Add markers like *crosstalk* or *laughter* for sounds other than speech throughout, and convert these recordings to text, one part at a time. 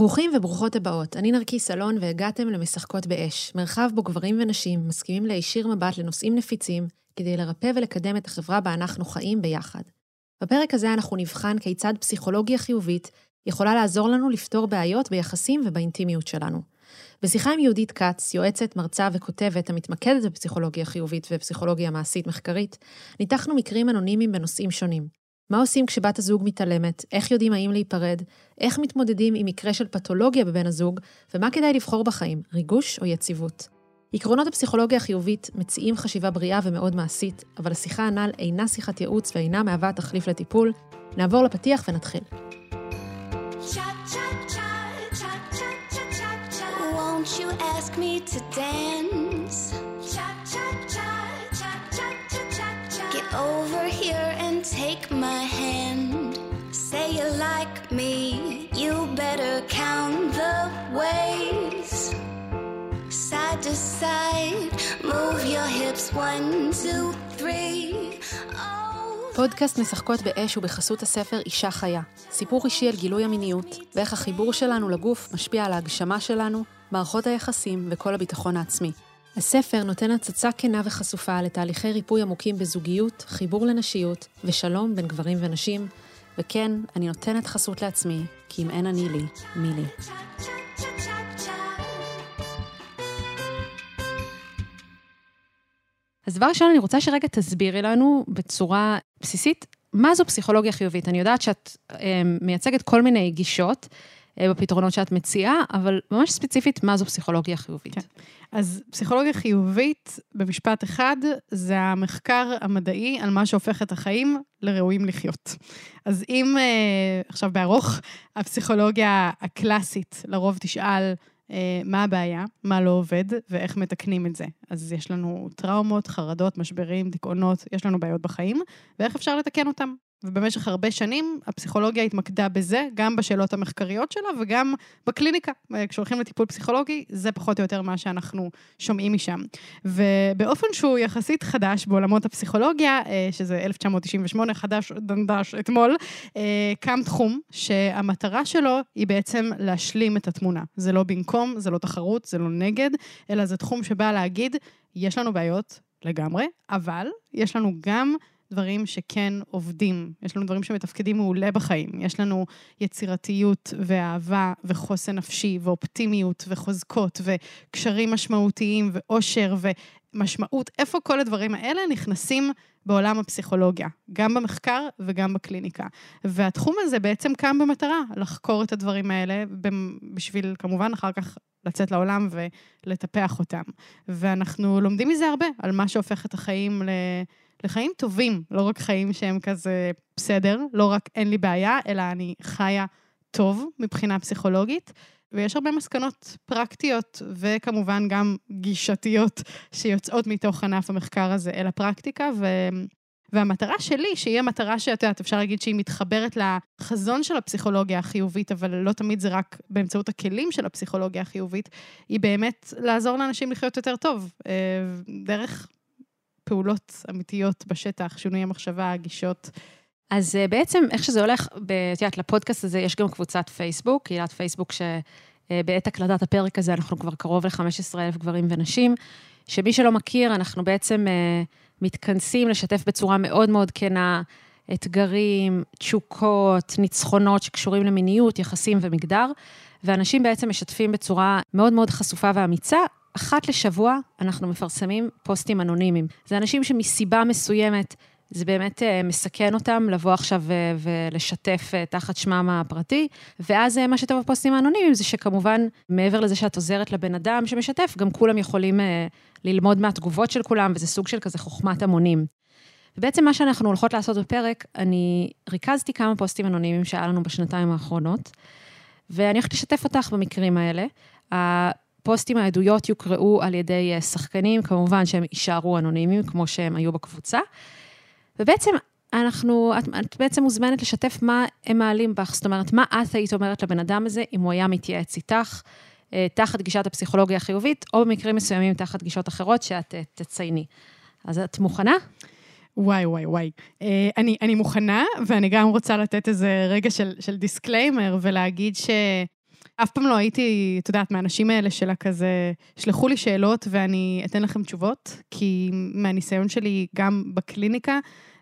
ברוכים וברוכות הבאות, אני נרקיס אלון והגעתם למשחקות באש, מרחב בו גברים ונשים מסכימים להישיר מבט לנושאים נפיצים, כדי לרפא ולקדם את החברה בה אנחנו חיים ביחד. בפרק הזה אנחנו נבחן כיצד פסיכולוגיה חיובית יכולה לעזור לנו לפתור בעיות ביחסים ובאינטימיות שלנו. בשיחה עם יהודית כץ, יועצת, מרצה וכותבת המתמקדת בפסיכולוגיה חיובית ופסיכולוגיה מעשית מחקרית, ניתחנו מקרים אנונימיים בנושאים שונים. מה עושים כשבת הזוג מתעלמת? איך יודעים האם להיפרד? איך מתמודדים עם מקרה של פתולוגיה בבן הזוג? ומה כדאי לבחור בחיים, ריגוש או יציבות? עקרונות הפסיכולוגיה החיובית מציעים חשיבה בריאה ומאוד מעשית, אבל השיחה הנ"ל אינה שיחת ייעוץ ואינה מהווה תחליף לטיפול. נעבור לפתיח ונתחיל. Over here and take my hand. Say you like me, you better count the ways. Side to side, move your hips one, two, three. פודקאסט משחקות באש ובחסות הספר אישה חיה. סיפור אישי על גילוי המיניות, ואיך החיבור שלנו לגוף משפיע על ההגשמה שלנו, מערכות היחסים וכל הביטחון העצמי. הספר נותן הצצה כנה וחשופה לתהליכי ריפוי עמוקים בזוגיות, חיבור לנשיות ושלום בין גברים ונשים, וכן, אני נותנת חסות לעצמי, כי אם אין אני לי, מי לי. אז דבר ראשון, אני רוצה שרגע תסבירי לנו בצורה בסיסית, מה זו פסיכולוגיה חיובית? אני יודעת שאת אה, מייצגת כל מיני גישות בפתרונות שאת מציעה, אבל ממש ספציפית, מה זו פסיכולוגיה חיובית? כן. אז פסיכולוגיה חיובית, במשפט אחד, זה המחקר המדעי על מה שהופך את החיים לראויים לחיות. אז אם אה, עכשיו בארוך, הפסיכולוגיה הקלאסית לרוב תשאל, אה, מה הבעיה, מה לא עובד ואיך מתקנים את זה. אז יש לנו טראומות, חרדות, משברים, דיכאונות, יש לנו בעיות בחיים, ואיך אפשר לתקן אותם. ובמשך הרבה שנים הפסיכולוגיה התמקדה בזה, גם בשאלות המחקריות שלה וגם בקליניקה. כשהולכים לטיפול פסיכולוגי, זה פחות או יותר מה שאנחנו שומעים משם. ובאופן שהוא יחסית חדש בעולמות הפסיכולוגיה, אה, שזה 1998, חדש דנדש אתמול, אה, קם תחום שהמטרה שלו היא בעצם להשלים את התמונה. זה לא במקום, זה לא תחרות, זה לא נגד, אלא זה תחום שבא להגיד, יש לנו בעיות לגמרי, אבל יש לנו גם... דברים שכן עובדים. יש לנו דברים שמתפקדים מעולה בחיים. יש לנו יצירתיות ואהבה וחוסן נפשי ואופטימיות וחוזקות וקשרים משמעותיים ואושר ומשמעות. איפה כל הדברים האלה נכנסים בעולם הפסיכולוגיה, גם במחקר וגם בקליניקה. והתחום הזה בעצם קם במטרה לחקור את הדברים האלה, בשביל כמובן אחר כך לצאת לעולם ולטפח אותם. ואנחנו לומדים מזה הרבה, על מה שהופך את החיים ל... לחיים טובים, לא רק חיים שהם כזה בסדר, לא רק אין לי בעיה, אלא אני חיה טוב מבחינה פסיכולוגית. ויש הרבה מסקנות פרקטיות וכמובן גם גישתיות שיוצאות מתוך ענף המחקר הזה אל הפרקטיקה, ו... והמטרה שלי, שהיא המטרה שאת יודעת, אפשר להגיד שהיא מתחברת לחזון של הפסיכולוגיה החיובית, אבל לא תמיד זה רק באמצעות הכלים של הפסיכולוגיה החיובית, היא באמת לעזור לאנשים לחיות יותר טוב, אה, דרך פעולות אמיתיות בשטח, שינוי המחשבה, הגישות. אז אה, בעצם, איך שזה הולך, את יודעת, לפודקאסט הזה יש גם קבוצת פייסבוק, קהילת פייסבוק שבעת הקלטת הפרק הזה אנחנו כבר קרוב ל-15,000 גברים ונשים, שמי שלא מכיר, אנחנו בעצם אה, מתכנסים לשתף בצורה מאוד מאוד כנה אתגרים, תשוקות, ניצחונות שקשורים למיניות, יחסים ומגדר, ואנשים בעצם משתפים בצורה מאוד מאוד חשופה ואמיצה אחת לשבוע אנחנו מפרסמים פוסטים אנונימיים. זה אנשים שמסיבה מסוימת, זה באמת אה, מסכן אותם לבוא עכשיו אה, ולשתף אה, תחת שמם הפרטי, ואז מה שטוב בפוסטים האנונימיים זה שכמובן, מעבר לזה שאת עוזרת לבן אדם שמשתף, גם כולם יכולים ללמוד מהתגובות של כולם, וזה סוג של כזה חוכמת המונים. ובעצם מה שאנחנו הולכות לעשות בפרק, אני ריכזתי כמה פוסטים אנונימיים שהיה לנו בשנתיים האחרונות, ואני הולכת לשתף אותך במקרים האלה. הפוסטים, העדויות יוקראו על ידי אה, שחקנים, כמובן שהם יישארו אנונימיים, כמו שהם היו בקבוצה. ובעצם אנחנו, את, את בעצם מוזמנת לשתף מה הם מעלים בך, זאת אומרת, מה את היית אומרת לבן אדם הזה אם הוא היה מתייעץ איתך, אה, תחת גישת הפסיכולוגיה החיובית, או במקרים מסוימים תחת גישות אחרות שאת אה, תצייני. אז את מוכנה? וואי, וואי, וואי. אני, אני מוכנה, ואני גם רוצה לתת איזה רגע של, של disclaimer ולהגיד ש... אף פעם לא הייתי, את יודעת, מהאנשים האלה של הכזה, שלחו לי שאלות ואני אתן לכם תשובות, כי מהניסיון שלי גם בקליניקה,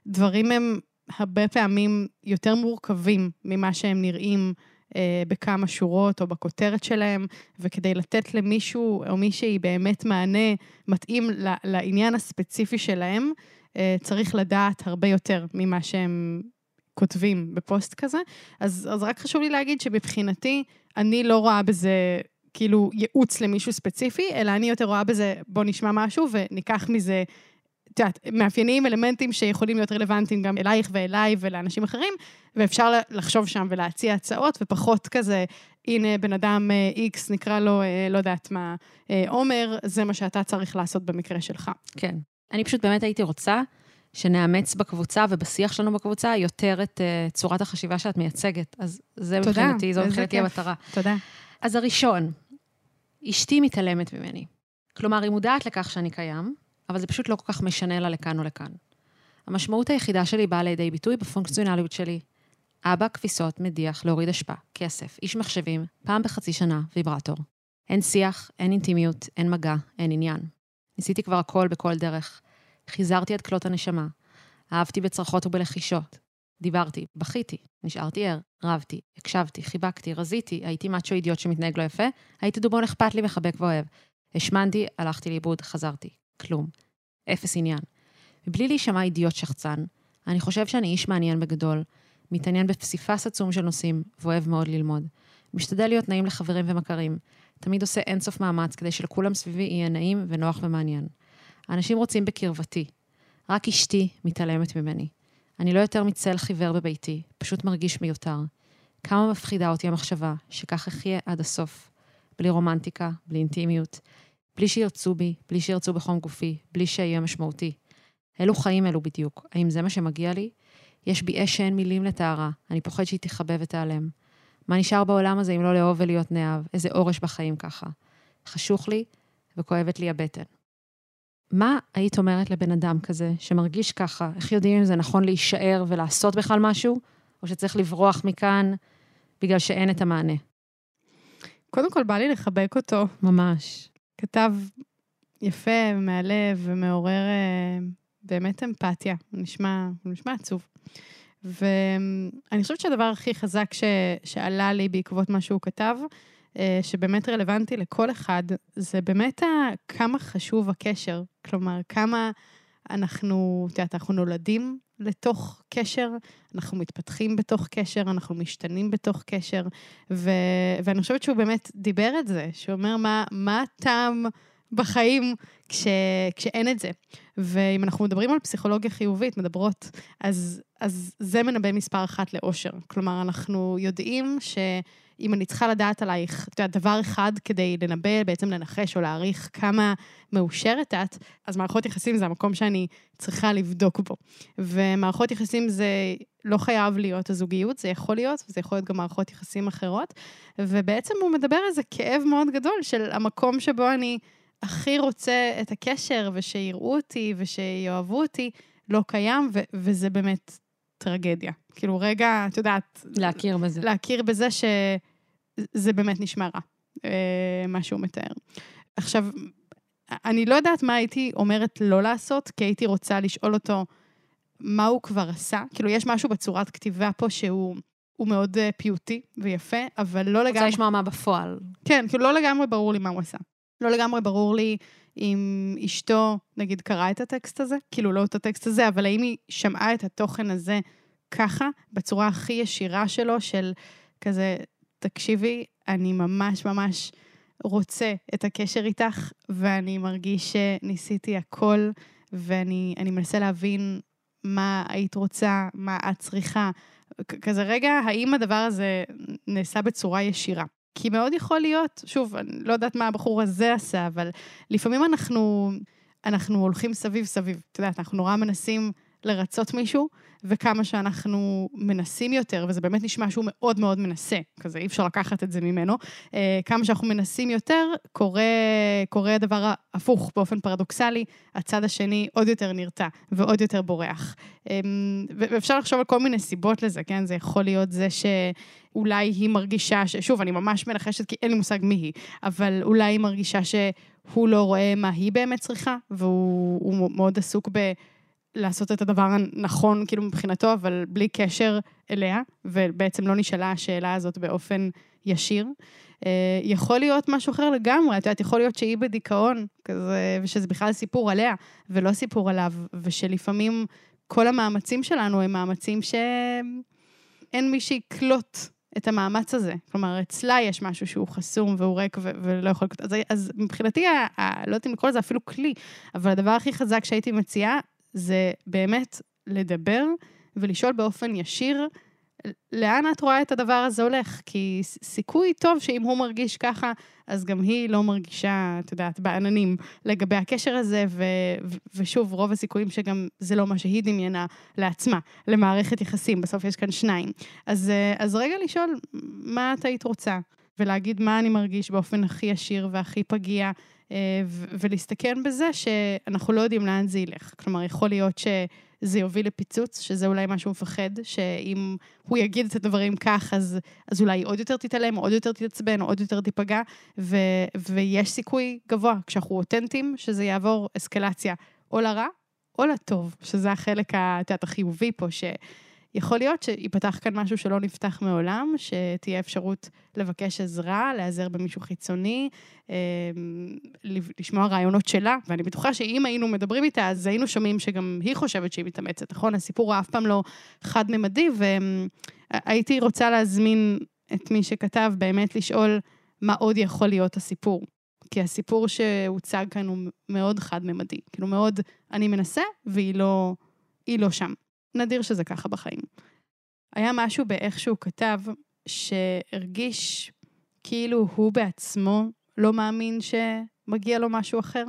דברים הם הרבה פעמים יותר מורכבים ממה שהם נראים אה, בכמה שורות או בכותרת שלהם, וכדי לתת למישהו או מישהי באמת מענה מתאים לעניין הספציפי שלהם, אה, צריך לדעת הרבה יותר ממה שהם כותבים בפוסט כזה. אז, אז רק חשוב לי להגיד שמבחינתי, אני לא רואה בזה כאילו ייעוץ למישהו ספציפי, אלא אני יותר רואה בזה, בוא נשמע משהו וניקח מזה את יודעת, מאפיינים, אלמנטים שיכולים להיות רלוונטיים גם אלייך ואליי ולאנשים אחרים, ואפשר לחשוב שם ולהציע הצעות, ופחות כזה, הנה בן אדם איקס, אה, נקרא לו, אה, לא יודעת מה, אה, עומר, זה מה שאתה צריך לעשות במקרה שלך. כן. אני פשוט באמת הייתי רוצה שנאמץ בקבוצה ובשיח שלנו בקבוצה יותר את uh, צורת החשיבה שאת מייצגת. אז זה תודה, מבחינתי, זו מבחינתי המטרה. תודה. אז הראשון, אשתי מתעלמת ממני. כלומר, היא מודעת לכך שאני קיים, אבל זה פשוט לא כל כך משנה לה לכאן או לכאן. המשמעות היחידה שלי באה לידי ביטוי בפונקציונליות שלי. אבא, כביסות, מדיח, להוריד אשפה, כסף, איש מחשבים, פעם בחצי שנה, ויברטור. אין שיח, אין אינטימיות, אין מגע, אין עניין. ניסיתי כבר הכל בכל דרך. חיזרתי עד כלות הנשמה. אהבתי בצרחות ובלחישות. דיברתי, בכיתי, נשארתי ער, רבתי, הקשבתי, חיבקתי, רזיתי, הייתי מאצ'ו אידיוט שמתנהג לא יפה, הייתי דובון אכפת לי, מחבק ואוהב. השמנתי, הלכתי לאיבוד, חזרתי. כלום. אפס עניין. מבלי להישמע אידיוט שחצן, אני חושב שאני איש מעניין בגדול, מתעניין בפסיפס עצום של נושאים, ואוהב מאוד ללמוד. משתדל להיות נעים לחברים ומכרים. תמיד עושה אינסוף מאמץ כדי שלכולם סביבי יהיה נעים ונוח ומעניין. אנשים רוצים בקרבתי. רק אשתי מתעלמת ממני. אני לא יותר מצל חיוור בביתי, פשוט מרגיש מיותר. כמה מפחידה אותי המחשבה שכך אחיה עד הסוף. בלי רומנטיקה, בלי אינטימיות, בלי שירצו בי, בלי שירצו בחום גופי, בלי שאהיה משמעותי. אילו חיים אלו בדיוק? האם זה מה שמגיע לי? יש בי אש שאין מילים לתארה, אני פוחד שהיא תכבה ותיעלם. מה נשאר בעולם הזה אם לא לאהוב ולהיות נאהב? איזה אורש בחיים ככה. חשוך לי וכואבת לי הבטן. מה היית אומרת לבן אדם כזה, שמרגיש ככה? איך יודעים אם זה נכון להישאר ולעשות בכלל משהו, או שצריך לברוח מכאן בגלל שאין את המענה? קודם כל, בא לי לחבק אותו. ממש. כתב יפה, מהלב ומעורר אה, באמת אמפתיה. הוא נשמע, הוא נשמע עצוב. ואני חושבת שהדבר הכי חזק ש, שעלה לי בעקבות מה שהוא כתב, שבאמת רלוונטי לכל אחד, זה באמת כמה חשוב הקשר. כלומר, כמה אנחנו, את יודעת, אנחנו נולדים לתוך קשר, אנחנו מתפתחים בתוך קשר, אנחנו משתנים בתוך קשר, ו, ואני חושבת שהוא באמת דיבר את זה, שהוא אומר מה, מה הטעם בחיים כש, כשאין את זה. ואם אנחנו מדברים על פסיכולוגיה חיובית, מדברות, אז, אז זה מנבא מספר אחת לאושר. כלומר, אנחנו יודעים ש... אם אני צריכה לדעת עלייך, את יודעת, דבר אחד כדי לנבא, בעצם לנחש או להעריך כמה מאושרת את, אז מערכות יחסים זה המקום שאני צריכה לבדוק בו. ומערכות יחסים זה לא חייב להיות הזוגיות, זה יכול להיות, וזה יכול להיות גם מערכות יחסים אחרות. ובעצם הוא מדבר על זה כאב מאוד גדול של המקום שבו אני הכי רוצה את הקשר, ושיראו אותי ושיאהבו אותי, לא קיים, ו- וזה באמת טרגדיה. כאילו, רגע, את יודעת... להכיר בזה. להכיר בזה שזה באמת נשמע רע, אה, מה שהוא מתאר. עכשיו, אני לא יודעת מה הייתי אומרת לא לעשות, כי הייתי רוצה לשאול אותו מה הוא כבר עשה. כאילו, יש משהו בצורת כתיבה פה שהוא... הוא מאוד uh, פיוטי ויפה, אבל לא לגמרי... רוצה לשמוע מה בפועל. כן, כאילו לא לגמרי ברור לי מה הוא עשה. לא לגמרי ברור לי אם אשתו, נגיד, קראה את הטקסט הזה, כאילו לא את הטקסט הזה, אבל האם היא שמעה את התוכן הזה ככה, בצורה הכי ישירה שלו, של כזה, תקשיבי, אני ממש ממש רוצה את הקשר איתך, ואני מרגיש שניסיתי הכל, ואני מנסה להבין מה היית רוצה, מה את צריכה. כזה רגע, האם הדבר הזה נעשה בצורה ישירה? כי מאוד יכול להיות, שוב, אני לא יודעת מה הבחור הזה עשה, אבל לפעמים אנחנו, אנחנו הולכים סביב סביב. את יודעת, אנחנו נורא מנסים לרצות מישהו, וכמה שאנחנו מנסים יותר, וזה באמת נשמע שהוא מאוד מאוד מנסה, כזה אי אפשר לקחת את זה ממנו, אה, כמה שאנחנו מנסים יותר, קורה, קורה הדבר ההפוך באופן פרדוקסלי, הצד השני עוד יותר נרתע ועוד יותר בורח. אמ, ואפשר לחשוב על כל מיני סיבות לזה, כן? זה יכול להיות זה שאולי היא מרגישה, ש... שוב, אני ממש מנחשת כי אין לי מושג מי היא, אבל אולי היא מרגישה שהוא לא רואה מה היא באמת צריכה, והוא מאוד עסוק ב... לעשות את הדבר הנכון, כאילו, מבחינתו, אבל בלי קשר אליה, ובעצם לא נשאלה השאלה הזאת באופן ישיר. אה, יכול להיות משהו אחר לגמרי, את יודעת, יכול להיות שהיא בדיכאון, כזה, ושזה בכלל סיפור עליה, ולא סיפור עליו, ושלפעמים כל המאמצים שלנו הם מאמצים שאין מי שיקלוט את המאמץ הזה. כלומר, אצלה יש משהו שהוא חסום והוא ריק ו- ולא יכול... אז, אז מבחינתי, ה- ה- לא יודעת אם לקרוא לזה אפילו כלי, אבל הדבר הכי חזק שהייתי מציעה, זה באמת לדבר ולשאול באופן ישיר, לאן את רואה את הדבר הזה הולך? כי סיכוי טוב שאם הוא מרגיש ככה, אז גם היא לא מרגישה, את יודעת, בעננים לגבי הקשר הזה, ו- ושוב, רוב הסיכויים שגם זה לא מה שהיא דמיינה לעצמה, למערכת יחסים, בסוף יש כאן שניים. אז, אז רגע לשאול, מה את היית רוצה? ולהגיד מה אני מרגיש באופן הכי ישיר והכי פגיע, אה, ולהסתכן בזה שאנחנו לא יודעים לאן זה ילך. כלומר, יכול להיות שזה יוביל לפיצוץ, שזה אולי מה שהוא מפחד, שאם הוא יגיד את הדברים כך, אז, אז אולי עוד יותר תתעלם, עוד יותר תתעצבן, עוד יותר תיפגע, ו, ויש סיכוי גבוה, כשאנחנו אותנטיים, שזה יעבור אסקלציה או לרע או לטוב, שזה החלק, את יודעת, החיובי פה, ש... יכול להיות שיפתח כאן משהו שלא נפתח מעולם, שתהיה אפשרות לבקש עזרה, להיעזר במישהו חיצוני, אמ, לשמוע רעיונות שלה, ואני בטוחה שאם היינו מדברים איתה, אז היינו שומעים שגם היא חושבת שהיא מתאמצת, נכון? הסיפור הוא אף פעם לא חד-ממדי, והייתי רוצה להזמין את מי שכתב באמת לשאול מה עוד יכול להיות הסיפור. כי הסיפור שהוצג כאן הוא מאוד חד-ממדי. כאילו מאוד, אני מנסה, והיא לא, לא שם. נדיר שזה ככה בחיים. היה משהו באיך שהוא כתב, שהרגיש כאילו הוא בעצמו לא מאמין שמגיע לו משהו אחר.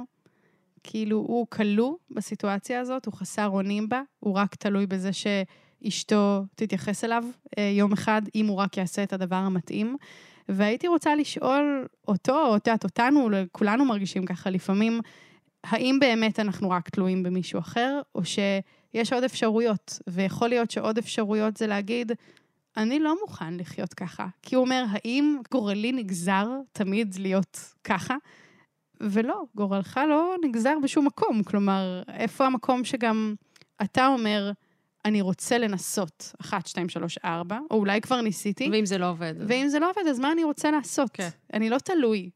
כאילו הוא כלוא בסיטואציה הזאת, הוא חסר אונים בה, הוא רק תלוי בזה שאשתו תתייחס אליו אה, יום אחד, אם הוא רק יעשה את הדבר המתאים. והייתי רוצה לשאול אותו, או את יודעת, אותנו, כולנו מרגישים ככה לפעמים, האם באמת אנחנו רק תלויים במישהו אחר, או ש... יש עוד אפשרויות, ויכול להיות שעוד אפשרויות זה להגיד, אני לא מוכן לחיות ככה. כי הוא אומר, האם גורלי נגזר תמיד להיות ככה? ולא, גורלך לא נגזר בשום מקום. כלומר, איפה המקום שגם אתה אומר, אני רוצה לנסות, אחת, שתיים, שלוש, ארבע, או אולי כבר ניסיתי. ואם זה לא עובד. ואם זה לא עובד, אז מה אני רוצה לעשות? כן. אני לא תלוי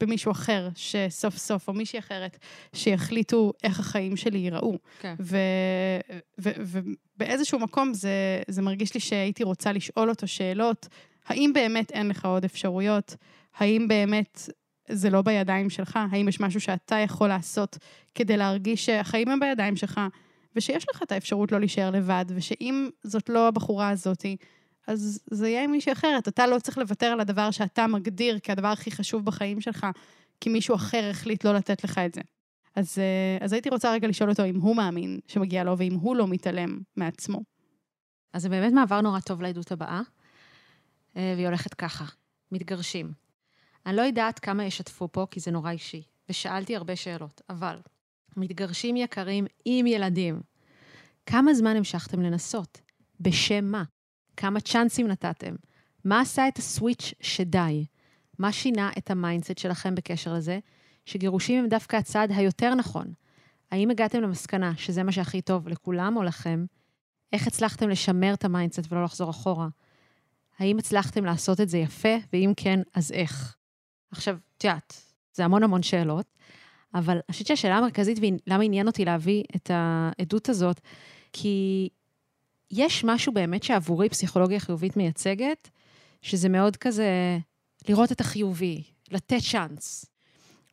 במישהו אחר שסוף סוף, או מישהי אחרת, שיחליטו איך החיים שלי ייראו. כן. ובאיזשהו מקום זה, זה מרגיש לי שהייתי רוצה לשאול אותו שאלות, האם באמת אין לך עוד אפשרויות? האם באמת זה לא בידיים שלך? האם יש משהו שאתה יכול לעשות כדי להרגיש שהחיים הם בידיים שלך, ושיש לך את האפשרות לא להישאר לבד, ושאם זאת לא הבחורה הזאתי, אז זה יהיה עם מישהי אחרת. אתה לא צריך לוותר על הדבר שאתה מגדיר כהדבר הכי חשוב בחיים שלך, כי מישהו אחר החליט לא לתת לך את זה. אז, אה, אז הייתי רוצה רגע לשאול אותו אם הוא מאמין שמגיע לו, ואם הוא לא מתעלם מעצמו. אז זה באמת מעבר נורא טוב לעדות הבאה, אה, והיא הולכת ככה, מתגרשים. אני לא יודעת כמה ישתפו פה, כי זה נורא אישי, ושאלתי הרבה שאלות, אבל מתגרשים יקרים עם ילדים, כמה זמן המשכתם לנסות? בשם מה? כמה צ'אנסים נתתם? מה עשה את ה switch שדי? מה שינה את ה mindset שלכם בקשר לזה? שגירושים הם דווקא הצעד היותר נכון. האם הגעתם למסקנה שזה מה שהכי טוב לכולם או לכם? איך הצלחתם לשמר את ה mindset ולא לחזור אחורה? האם הצלחתם לעשות את זה יפה, ואם כן, אז איך? עכשיו, את יודעת, זה המון המון שאלות, אבל אני חושבת שהשאלה המרכזית, ולמה עניין אותי להביא את העדות הזאת, כי יש משהו באמת שעבורי פסיכולוגיה חיובית מייצגת, שזה מאוד כזה לראות את החיובי, לתת צ'אנס.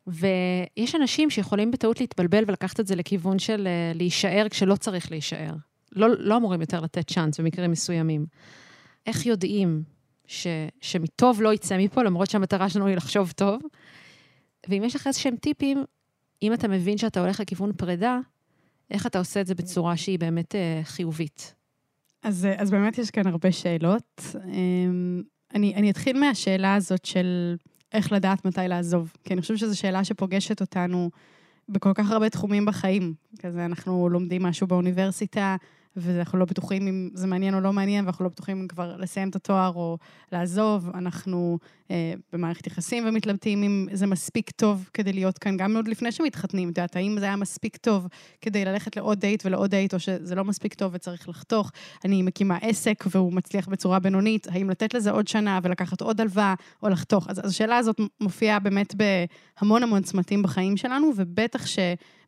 ויש אנשים שיכולים בטעות להתבלבל ולקחת את זה לכיוון של אה, להישאר כשלא צריך להישאר. לא, לא אמורים יותר לתת צ'אנס במקרים מסוימים. איך יודעים ש, שמטוב לא יצא מפה, למרות שהמטרה שלנו היא לחשוב טוב? ואם יש לך איזשהם טיפים, אם אתה מבין שאתה הולך לכיוון פרידה, איך אתה עושה את זה בצורה שהיא באמת אה, חיובית? אז, אז באמת יש כאן הרבה שאלות. אמ, אני, אני אתחיל מהשאלה הזאת של איך לדעת מתי לעזוב, כי אני חושבת שזו שאלה שפוגשת אותנו בכל כך הרבה תחומים בחיים. כזה אנחנו לומדים משהו באוניברסיטה, ואנחנו לא בטוחים אם זה מעניין או לא מעניין, ואנחנו לא בטוחים אם כבר לסיים את התואר או לעזוב. אנחנו אה, במערכת יחסים ומתלבטים אם זה מספיק טוב כדי להיות כאן, גם עוד לפני שמתחתנים. את יודעת, האם זה היה מספיק טוב כדי ללכת לעוד דייט ולעוד דייט, או שזה לא מספיק טוב וצריך לחתוך. אני מקימה עסק והוא מצליח בצורה בינונית, האם לתת לזה עוד שנה ולקחת עוד הלוואה או לחתוך? אז, אז השאלה הזאת מופיעה באמת בהמון המון צמתים בחיים שלנו, ובטח ש...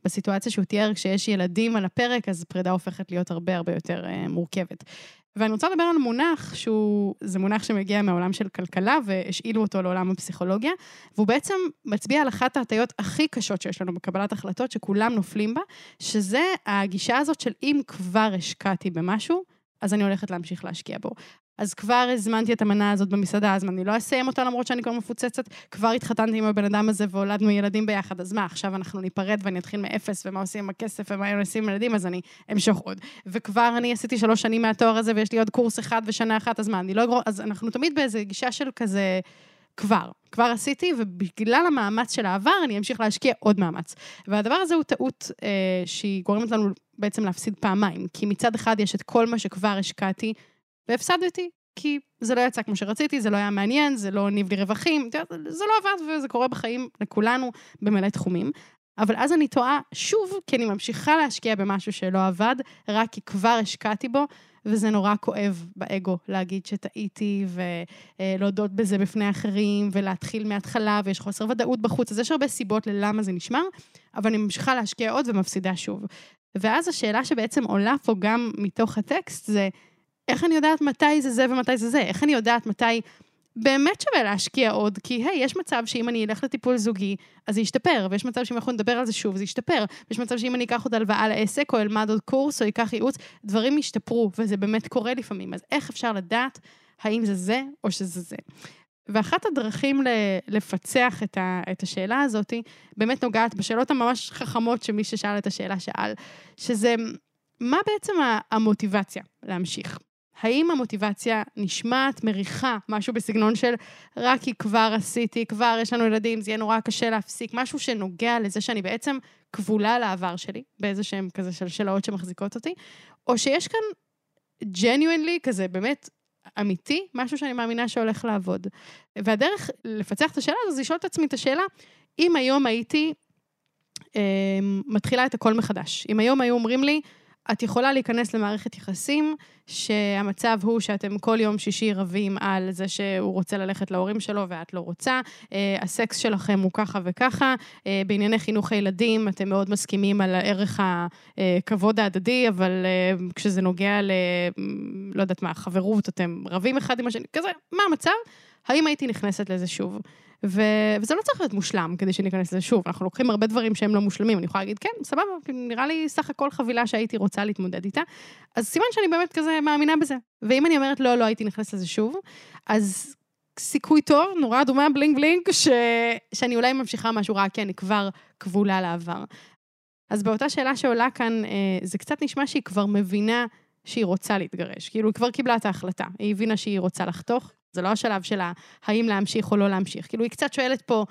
בסיטואציה שהוא תיאר, כשיש ילדים על הפרק, אז פרידה הופכת להיות הרבה הרבה יותר uh, מורכבת. ואני רוצה לדבר על מונח שהוא, זה מונח שמגיע מהעולם של כלכלה, והשאילו אותו לעולם הפסיכולוגיה, והוא בעצם מצביע על אחת ההטיות הכי קשות שיש לנו בקבלת החלטות, שכולם נופלים בה, שזה הגישה הזאת של אם כבר השקעתי במשהו, אז אני הולכת להמשיך להשקיע בו. אז כבר הזמנתי את המנה הזאת במסעדה, אז אני לא אסיים אותה למרות שאני כבר מפוצצת, כבר התחתנתי עם הבן אדם הזה והולדנו ילדים ביחד, אז מה, עכשיו אנחנו ניפרד ואני אתחיל מאפס, ומה עושים עם הכסף, ומה עושים עם ילדים, אז אני אמשוך עוד. וכבר אני עשיתי שלוש שנים מהתואר הזה, ויש לי עוד קורס אחד ושנה אחת, אז מה, אני לא אגרור, אז אנחנו תמיד באיזו גישה של כזה... כבר, כבר עשיתי, ובגלל המאמץ של העבר, אני אמשיך להשקיע עוד מאמץ. והדבר הזה הוא טעות אה, שהיא גורמת לנו בעצם להפסיד פעמיים, כי מצד אחד יש את כל מה שכבר השקעתי והפסדתי, כי זה לא יצא כמו שרציתי, זה לא היה מעניין, זה לא הניב לי רווחים, זה לא עבד וזה קורה בחיים לכולנו במלא תחומים. אבל אז אני טועה שוב, כי אני ממשיכה להשקיע במשהו שלא עבד, רק כי כבר השקעתי בו, וזה נורא כואב באגו להגיד שטעיתי ולהודות בזה בפני אחרים ולהתחיל מההתחלה ויש חוסר ודאות בחוץ, אז יש הרבה סיבות ללמה זה נשמר, אבל אני ממשיכה להשקיע עוד ומפסידה שוב. ואז השאלה שבעצם עולה פה גם מתוך הטקסט זה, איך אני יודעת מתי זה זה ומתי זה זה? איך אני יודעת מתי באמת שווה להשקיע עוד? כי היי, יש מצב שאם אני אלך לטיפול זוגי, אז זה ישתפר, ויש מצב שאם אנחנו נדבר על זה שוב, זה ישתפר. ויש מצב שאם אני אקח עוד הלוואה לעסק, או אלמד עוד קורס, או אקח ייעוץ, דברים ישתפרו, וזה באמת קורה לפעמים. אז איך אפשר לדעת האם זה זה או שזה זה? ואחת הדרכים לפצח את, ה, את השאלה הזאת, באמת נוגעת בשאלות הממש חכמות שמי ששאל את השאלה שאל, שזה מה בעצם המוטיבציה להמשיך? האם המוטיבציה נשמעת, מריחה, משהו בסגנון של רק כי כבר עשיתי, כבר יש לנו ילדים, זה יהיה נורא קשה להפסיק, משהו שנוגע לזה שאני בעצם כבולה לעבר שלי, באיזה שהם כזה שלשלאות שמחזיקות אותי, או שיש כאן ג'ניואנלי כזה באמת אמיתי, משהו שאני מאמינה שהולך לעבוד. והדרך לפצח את השאלה הזו זה לשאול את עצמי את השאלה, אם היום הייתי אה, מתחילה את הכל מחדש, אם היום היו אומרים לי, את יכולה להיכנס למערכת יחסים שהמצב הוא שאתם כל יום שישי רבים על זה שהוא רוצה ללכת להורים שלו ואת לא רוצה, אה, הסקס שלכם הוא ככה וככה, אה, בענייני חינוך הילדים אתם מאוד מסכימים על ערך הכבוד ההדדי, אבל אה, כשזה נוגע ל... לא יודעת מה, חברות, אתם רבים אחד עם השני, כזה, מה המצב? האם הייתי נכנסת לזה שוב? ו... וזה לא צריך להיות מושלם כדי שניכנס לזה שוב, אנחנו לוקחים הרבה דברים שהם לא מושלמים, אני יכולה להגיד, כן, סבבה, נראה לי סך הכל חבילה שהייתי רוצה להתמודד איתה, אז סימן שאני באמת כזה מאמינה בזה. ואם אני אומרת, לא, לא הייתי נכנסת לזה שוב, אז סיכוי טוב, נורא אדומה, בלינג בלינג, ש... שאני אולי ממשיכה משהו רע, כי אני כבר כבולה לעבר. אז באותה שאלה שעולה כאן, אה, זה קצת נשמע שהיא כבר מבינה שהיא רוצה להתגרש. כאילו, היא כבר קיבלה את ההחלטה, היא הבינה שהיא רוצה לחתוך, זה לא השלב שלה האם להמשיך או לא להמשיך. כאילו, היא קצת שואלת פה,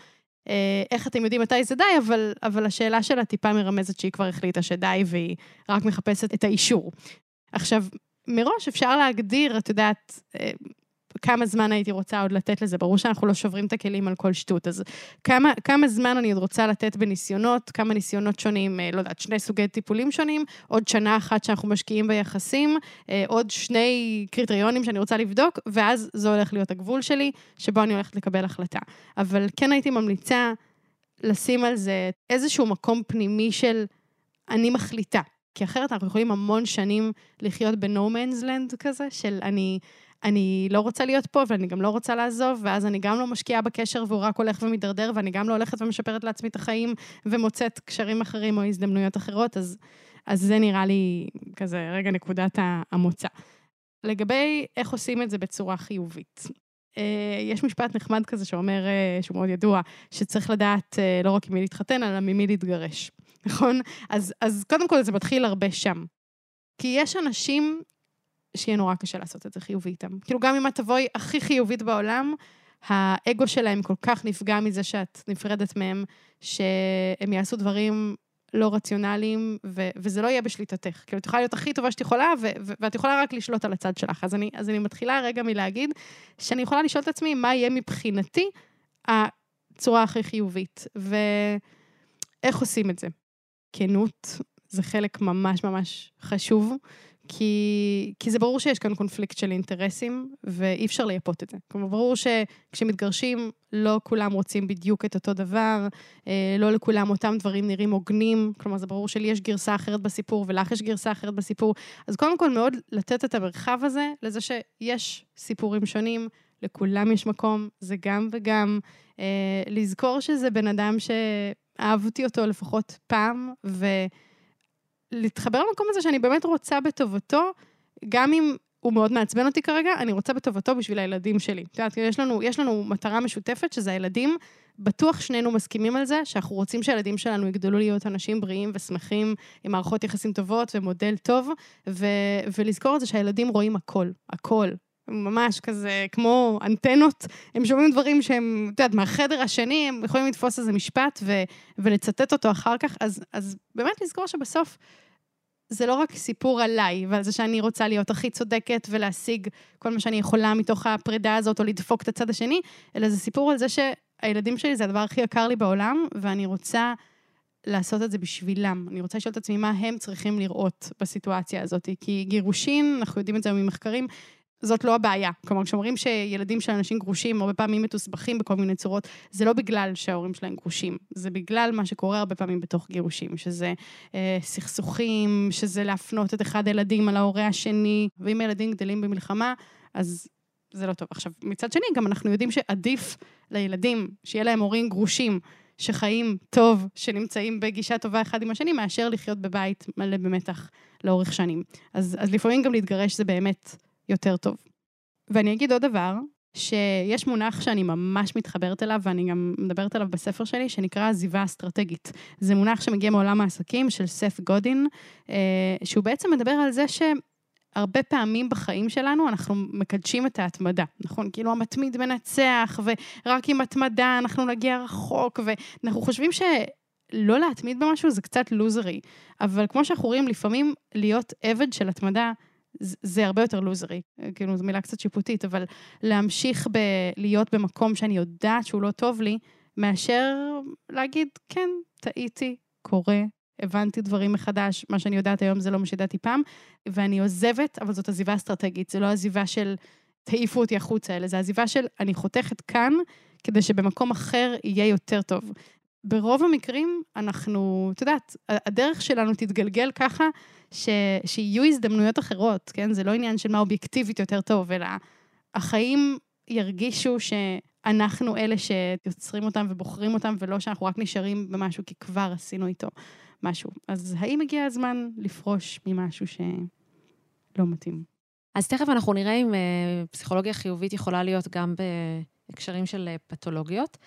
אה, איך אתם יודעים מתי זה די, אבל, אבל השאלה שלה טיפה מרמזת שהיא כבר החליטה שדי, והיא רק מחפשת את האישור. עכשיו, מראש אפשר להגדיר, את יודעת, אה, כמה זמן הייתי רוצה עוד לתת לזה. ברור שאנחנו לא שוברים את הכלים על כל שטות. אז כמה, כמה זמן אני עוד רוצה לתת בניסיונות, כמה ניסיונות שונים, אה, לא יודעת, שני סוגי טיפולים שונים, עוד שנה אחת שאנחנו משקיעים ביחסים, אה, עוד שני קריטריונים שאני רוצה לבדוק, ואז זה הולך להיות הגבול שלי, שבו אני הולכת לקבל החלטה. אבל כן הייתי ממליצה לשים על זה איזשהו מקום פנימי של אני מחליטה. כי אחרת אנחנו יכולים המון שנים לחיות ב-no man's land כזה, של אני אני לא רוצה להיות פה ואני גם לא רוצה לעזוב, ואז אני גם לא משקיעה בקשר והוא רק הולך ומידרדר, ואני גם לא הולכת ומשפרת לעצמי את החיים ומוצאת קשרים אחרים או הזדמנויות אחרות, אז, אז זה נראה לי כזה רגע נקודת המוצא. לגבי איך עושים את זה בצורה חיובית. אה, יש משפט נחמד כזה שאומר, אה, שהוא מאוד ידוע, שצריך לדעת אה, לא רק עם מי להתחתן, אלא ממי להתגרש. נכון? אז, אז קודם כל זה מתחיל הרבה שם. כי יש אנשים שיהיה נורא קשה לעשות את זה חיובי איתם. כאילו, גם אם את תבואי הכי חיובית בעולם, האגו שלהם כל כך נפגע מזה שאת נפרדת מהם, שהם יעשו דברים לא רציונליים, ו- וזה לא יהיה בשליטתך. כאילו, את יכולה להיות הכי טובה שאת יכולה, ו- ו- ואת יכולה רק לשלוט על הצד שלך. אז אני, אז אני מתחילה רגע מלהגיד שאני יכולה לשאול את עצמי מה יהיה מבחינתי הצורה הכי חיובית, ואיך עושים את זה. כנות זה חלק ממש ממש חשוב, כי, כי זה ברור שיש כאן קונפליקט של אינטרסים, ואי אפשר לייפות את זה. כלומר, ברור שכשמתגרשים, לא כולם רוצים בדיוק את אותו דבר, אה, לא לכולם אותם דברים נראים הוגנים, כלומר, זה ברור שלי יש גרסה אחרת בסיפור, ולך יש גרסה אחרת בסיפור. אז קודם כל, מאוד לתת את המרחב הזה לזה שיש סיפורים שונים, לכולם יש מקום, זה גם וגם. אה, לזכור שזה בן אדם שאהבתי אותו לפחות פעם, ו... להתחבר למקום הזה שאני באמת רוצה בטובתו, גם אם הוא מאוד מעצבן אותי כרגע, אני רוצה בטובתו בשביל הילדים שלי. את יודעת, יש לנו, יש לנו מטרה משותפת, שזה הילדים. בטוח שנינו מסכימים על זה, שאנחנו רוצים שהילדים שלנו יגדלו להיות אנשים בריאים ושמחים, עם מערכות יחסים טובות ומודל טוב, ו- ולזכור את זה שהילדים רואים הכל, הכל. ממש כזה, כמו אנטנות, הם שומעים דברים שהם, את יודעת, מהחדר השני, הם יכולים לתפוס איזה משפט ו- ולצטט אותו אחר כך, אז, אז באמת לזכור שבסוף זה לא רק סיפור עליי, ועל זה שאני רוצה להיות הכי צודקת ולהשיג כל מה שאני יכולה מתוך הפרידה הזאת, או לדפוק את הצד השני, אלא זה סיפור על זה שהילדים שלי זה הדבר הכי יקר לי בעולם, ואני רוצה לעשות את זה בשבילם. אני רוצה לשאול את עצמי מה הם צריכים לראות בסיטואציה הזאת, כי גירושין, אנחנו יודעים את זה ממחקרים, זאת לא הבעיה. כלומר, כשאומרים שילדים של אנשים גרושים הרבה פעמים מתוסבכים בכל מיני צורות, זה לא בגלל שההורים שלהם גרושים, זה בגלל מה שקורה הרבה פעמים בתוך גירושים, שזה אה, סכסוכים, שזה להפנות את אחד הילדים על ההורה השני, ואם הילדים גדלים במלחמה, אז זה לא טוב. עכשיו, מצד שני, גם אנחנו יודעים שעדיף לילדים שיהיה להם הורים גרושים, שחיים טוב, שנמצאים בגישה טובה אחד עם השני, מאשר לחיות בבית מלא במתח לאורך שנים. אז, אז לפעמים גם להתגרש זה באמת יותר טוב. ואני אגיד עוד דבר, שיש מונח שאני ממש מתחברת אליו, ואני גם מדברת עליו בספר שלי, שנקרא עזיבה אסטרטגית. זה מונח שמגיע מעולם העסקים של סף גודין, אה, שהוא בעצם מדבר על זה ש... הרבה פעמים בחיים שלנו אנחנו מקדשים את ההתמדה, נכון? כאילו המתמיד מנצח, ורק עם התמדה אנחנו נגיע רחוק, ואנחנו חושבים שלא להתמיד במשהו זה קצת לוזרי. אבל כמו שאנחנו רואים, לפעמים להיות עבד של התמדה זה הרבה יותר לוזרי, כאילו, זו מילה קצת שיפוטית, אבל להמשיך ב- להיות במקום שאני יודעת שהוא לא טוב לי, מאשר להגיד, כן, טעיתי, קורה, הבנתי דברים מחדש, מה שאני יודעת היום זה לא מה שידעתי פעם, ואני עוזבת, אבל זאת עזיבה אסטרטגית, זה לא עזיבה של תעיפו אותי החוצה, אלא זה עזיבה של אני חותכת כאן, כדי שבמקום אחר יהיה יותר טוב. ברוב המקרים אנחנו, את יודעת, הדרך שלנו תתגלגל ככה ש, שיהיו הזדמנויות אחרות, כן? זה לא עניין של מה אובייקטיבית יותר טוב, אלא החיים ירגישו שאנחנו אלה שיוצרים אותם ובוחרים אותם, ולא שאנחנו רק נשארים במשהו כי כבר עשינו איתו משהו. אז האם הגיע הזמן לפרוש ממשהו שלא מתאים? אז תכף אנחנו נראה אם uh, פסיכולוגיה חיובית יכולה להיות גם בהקשרים של uh, פתולוגיות.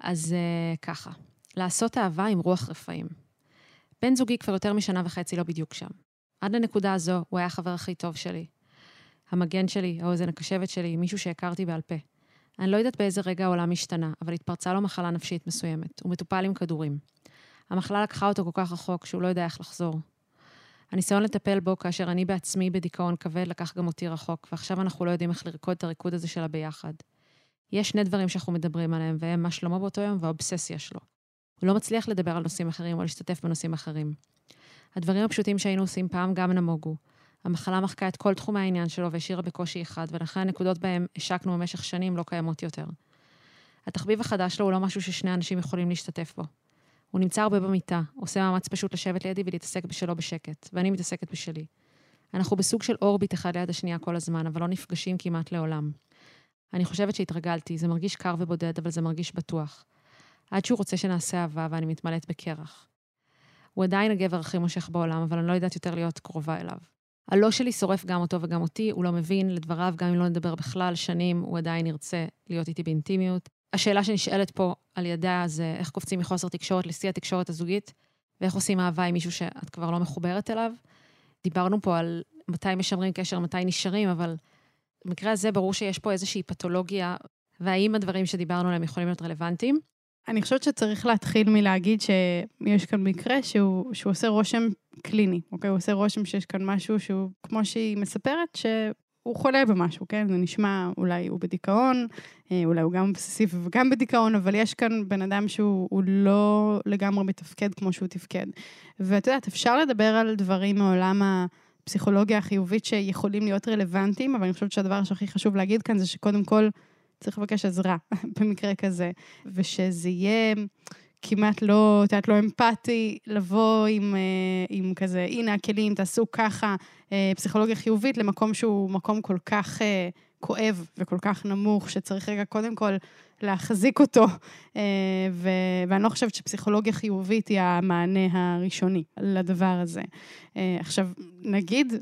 אז uh, ככה, לעשות אהבה עם רוח רפאים. בן זוגי כבר יותר משנה וחצי לא בדיוק שם. עד לנקודה הזו הוא היה החבר הכי טוב שלי. המגן שלי, האוזן הקשבת שלי, מישהו שהכרתי בעל פה. אני לא יודעת באיזה רגע העולם השתנה, אבל התפרצה לו מחלה נפשית מסוימת. הוא מטופל עם כדורים. המחלה לקחה אותו כל כך רחוק שהוא לא יודע איך לחזור. הניסיון לטפל בו כאשר אני בעצמי בדיכאון כבד לקח גם אותי רחוק, ועכשיו אנחנו לא יודעים איך לרקוד את הריקוד הזה של הביחד. יש שני דברים שאנחנו מדברים עליהם, והם מה שלמה באותו יום והאובססיה שלו. הוא לא מצליח לדבר על נושאים אחרים או להשתתף בנושאים אחרים. הדברים הפשוטים שהיינו עושים פעם גם נמוגו. המחלה מחקה את כל תחומי העניין שלו והשאירה בקושי אחד, ולכן הנקודות בהם השקנו במשך שנים לא קיימות יותר. התחביב החדש שלו הוא לא משהו ששני אנשים יכולים להשתתף בו. הוא נמצא הרבה במיטה, עושה מאמץ פשוט לשבת לידי ולהתעסק בשלו בשקט, ואני מתעסקת בשלי. אנחנו בסוג של אורביט אחד ליד השנייה כל הזמן, אבל לא נפגשים כמעט לעולם. אני חושבת שהתרגלתי, זה מרגיש קר ובודד, אבל זה מרגיש בטוח. עד שהוא רוצה שנעשה אהבה ואני מתמלאת בקרח. הוא עדיין הגבר הכי מושך בעולם, אבל אני לא יודעת יותר להיות קרובה אליו. הלא שלי שורף גם אותו וגם אותי, הוא לא מבין, לדבריו, גם אם לא נדבר בכלל שנים, הוא עדיין ירצה להיות איתי באינטימיות. השאלה שנשאלת פה על ידה זה איך קופצים מחוסר תקשורת לשיא התקשורת הזוגית, ואיך עושים אהבה עם מישהו שאת כבר לא מחוברת אליו. דיברנו פה על מתי משמרים קשר, מתי נשארים, אבל במקרה הזה ברור שיש פה איזושהי פתולוגיה, והאם הדברים שדיברנו עליהם יכולים להיות רלוונטיים. אני חושבת שצריך להתחיל מלהגיד שיש כאן מקרה שהוא, שהוא עושה רושם קליני, אוקיי? הוא עושה רושם שיש כאן משהו שהוא, כמו שהיא מספרת, שהוא חולה במשהו, כן? זה נשמע, אולי הוא בדיכאון, אה, אולי הוא גם אובססיבי וגם בדיכאון, אבל יש כאן בן אדם שהוא לא לגמרי מתפקד כמו שהוא תפקד. ואת יודעת, אפשר לדבר על דברים מעולם הפסיכולוגיה החיובית שיכולים להיות רלוונטיים, אבל אני חושבת שהדבר שהכי חשוב להגיד כאן זה שקודם כל, צריך לבקש עזרה *laughs* במקרה כזה, ושזה יהיה כמעט לא, את יודעת, לא אמפתי, לבוא עם, אה, עם כזה, הנה הכלים, תעשו ככה, אה, פסיכולוגיה חיובית למקום שהוא מקום כל כך אה, כואב וכל כך נמוך, שצריך רגע קודם כל להחזיק אותו, ו... ואני לא חושבת שפסיכולוגיה חיובית היא המענה הראשוני לדבר הזה. עכשיו, נגיד,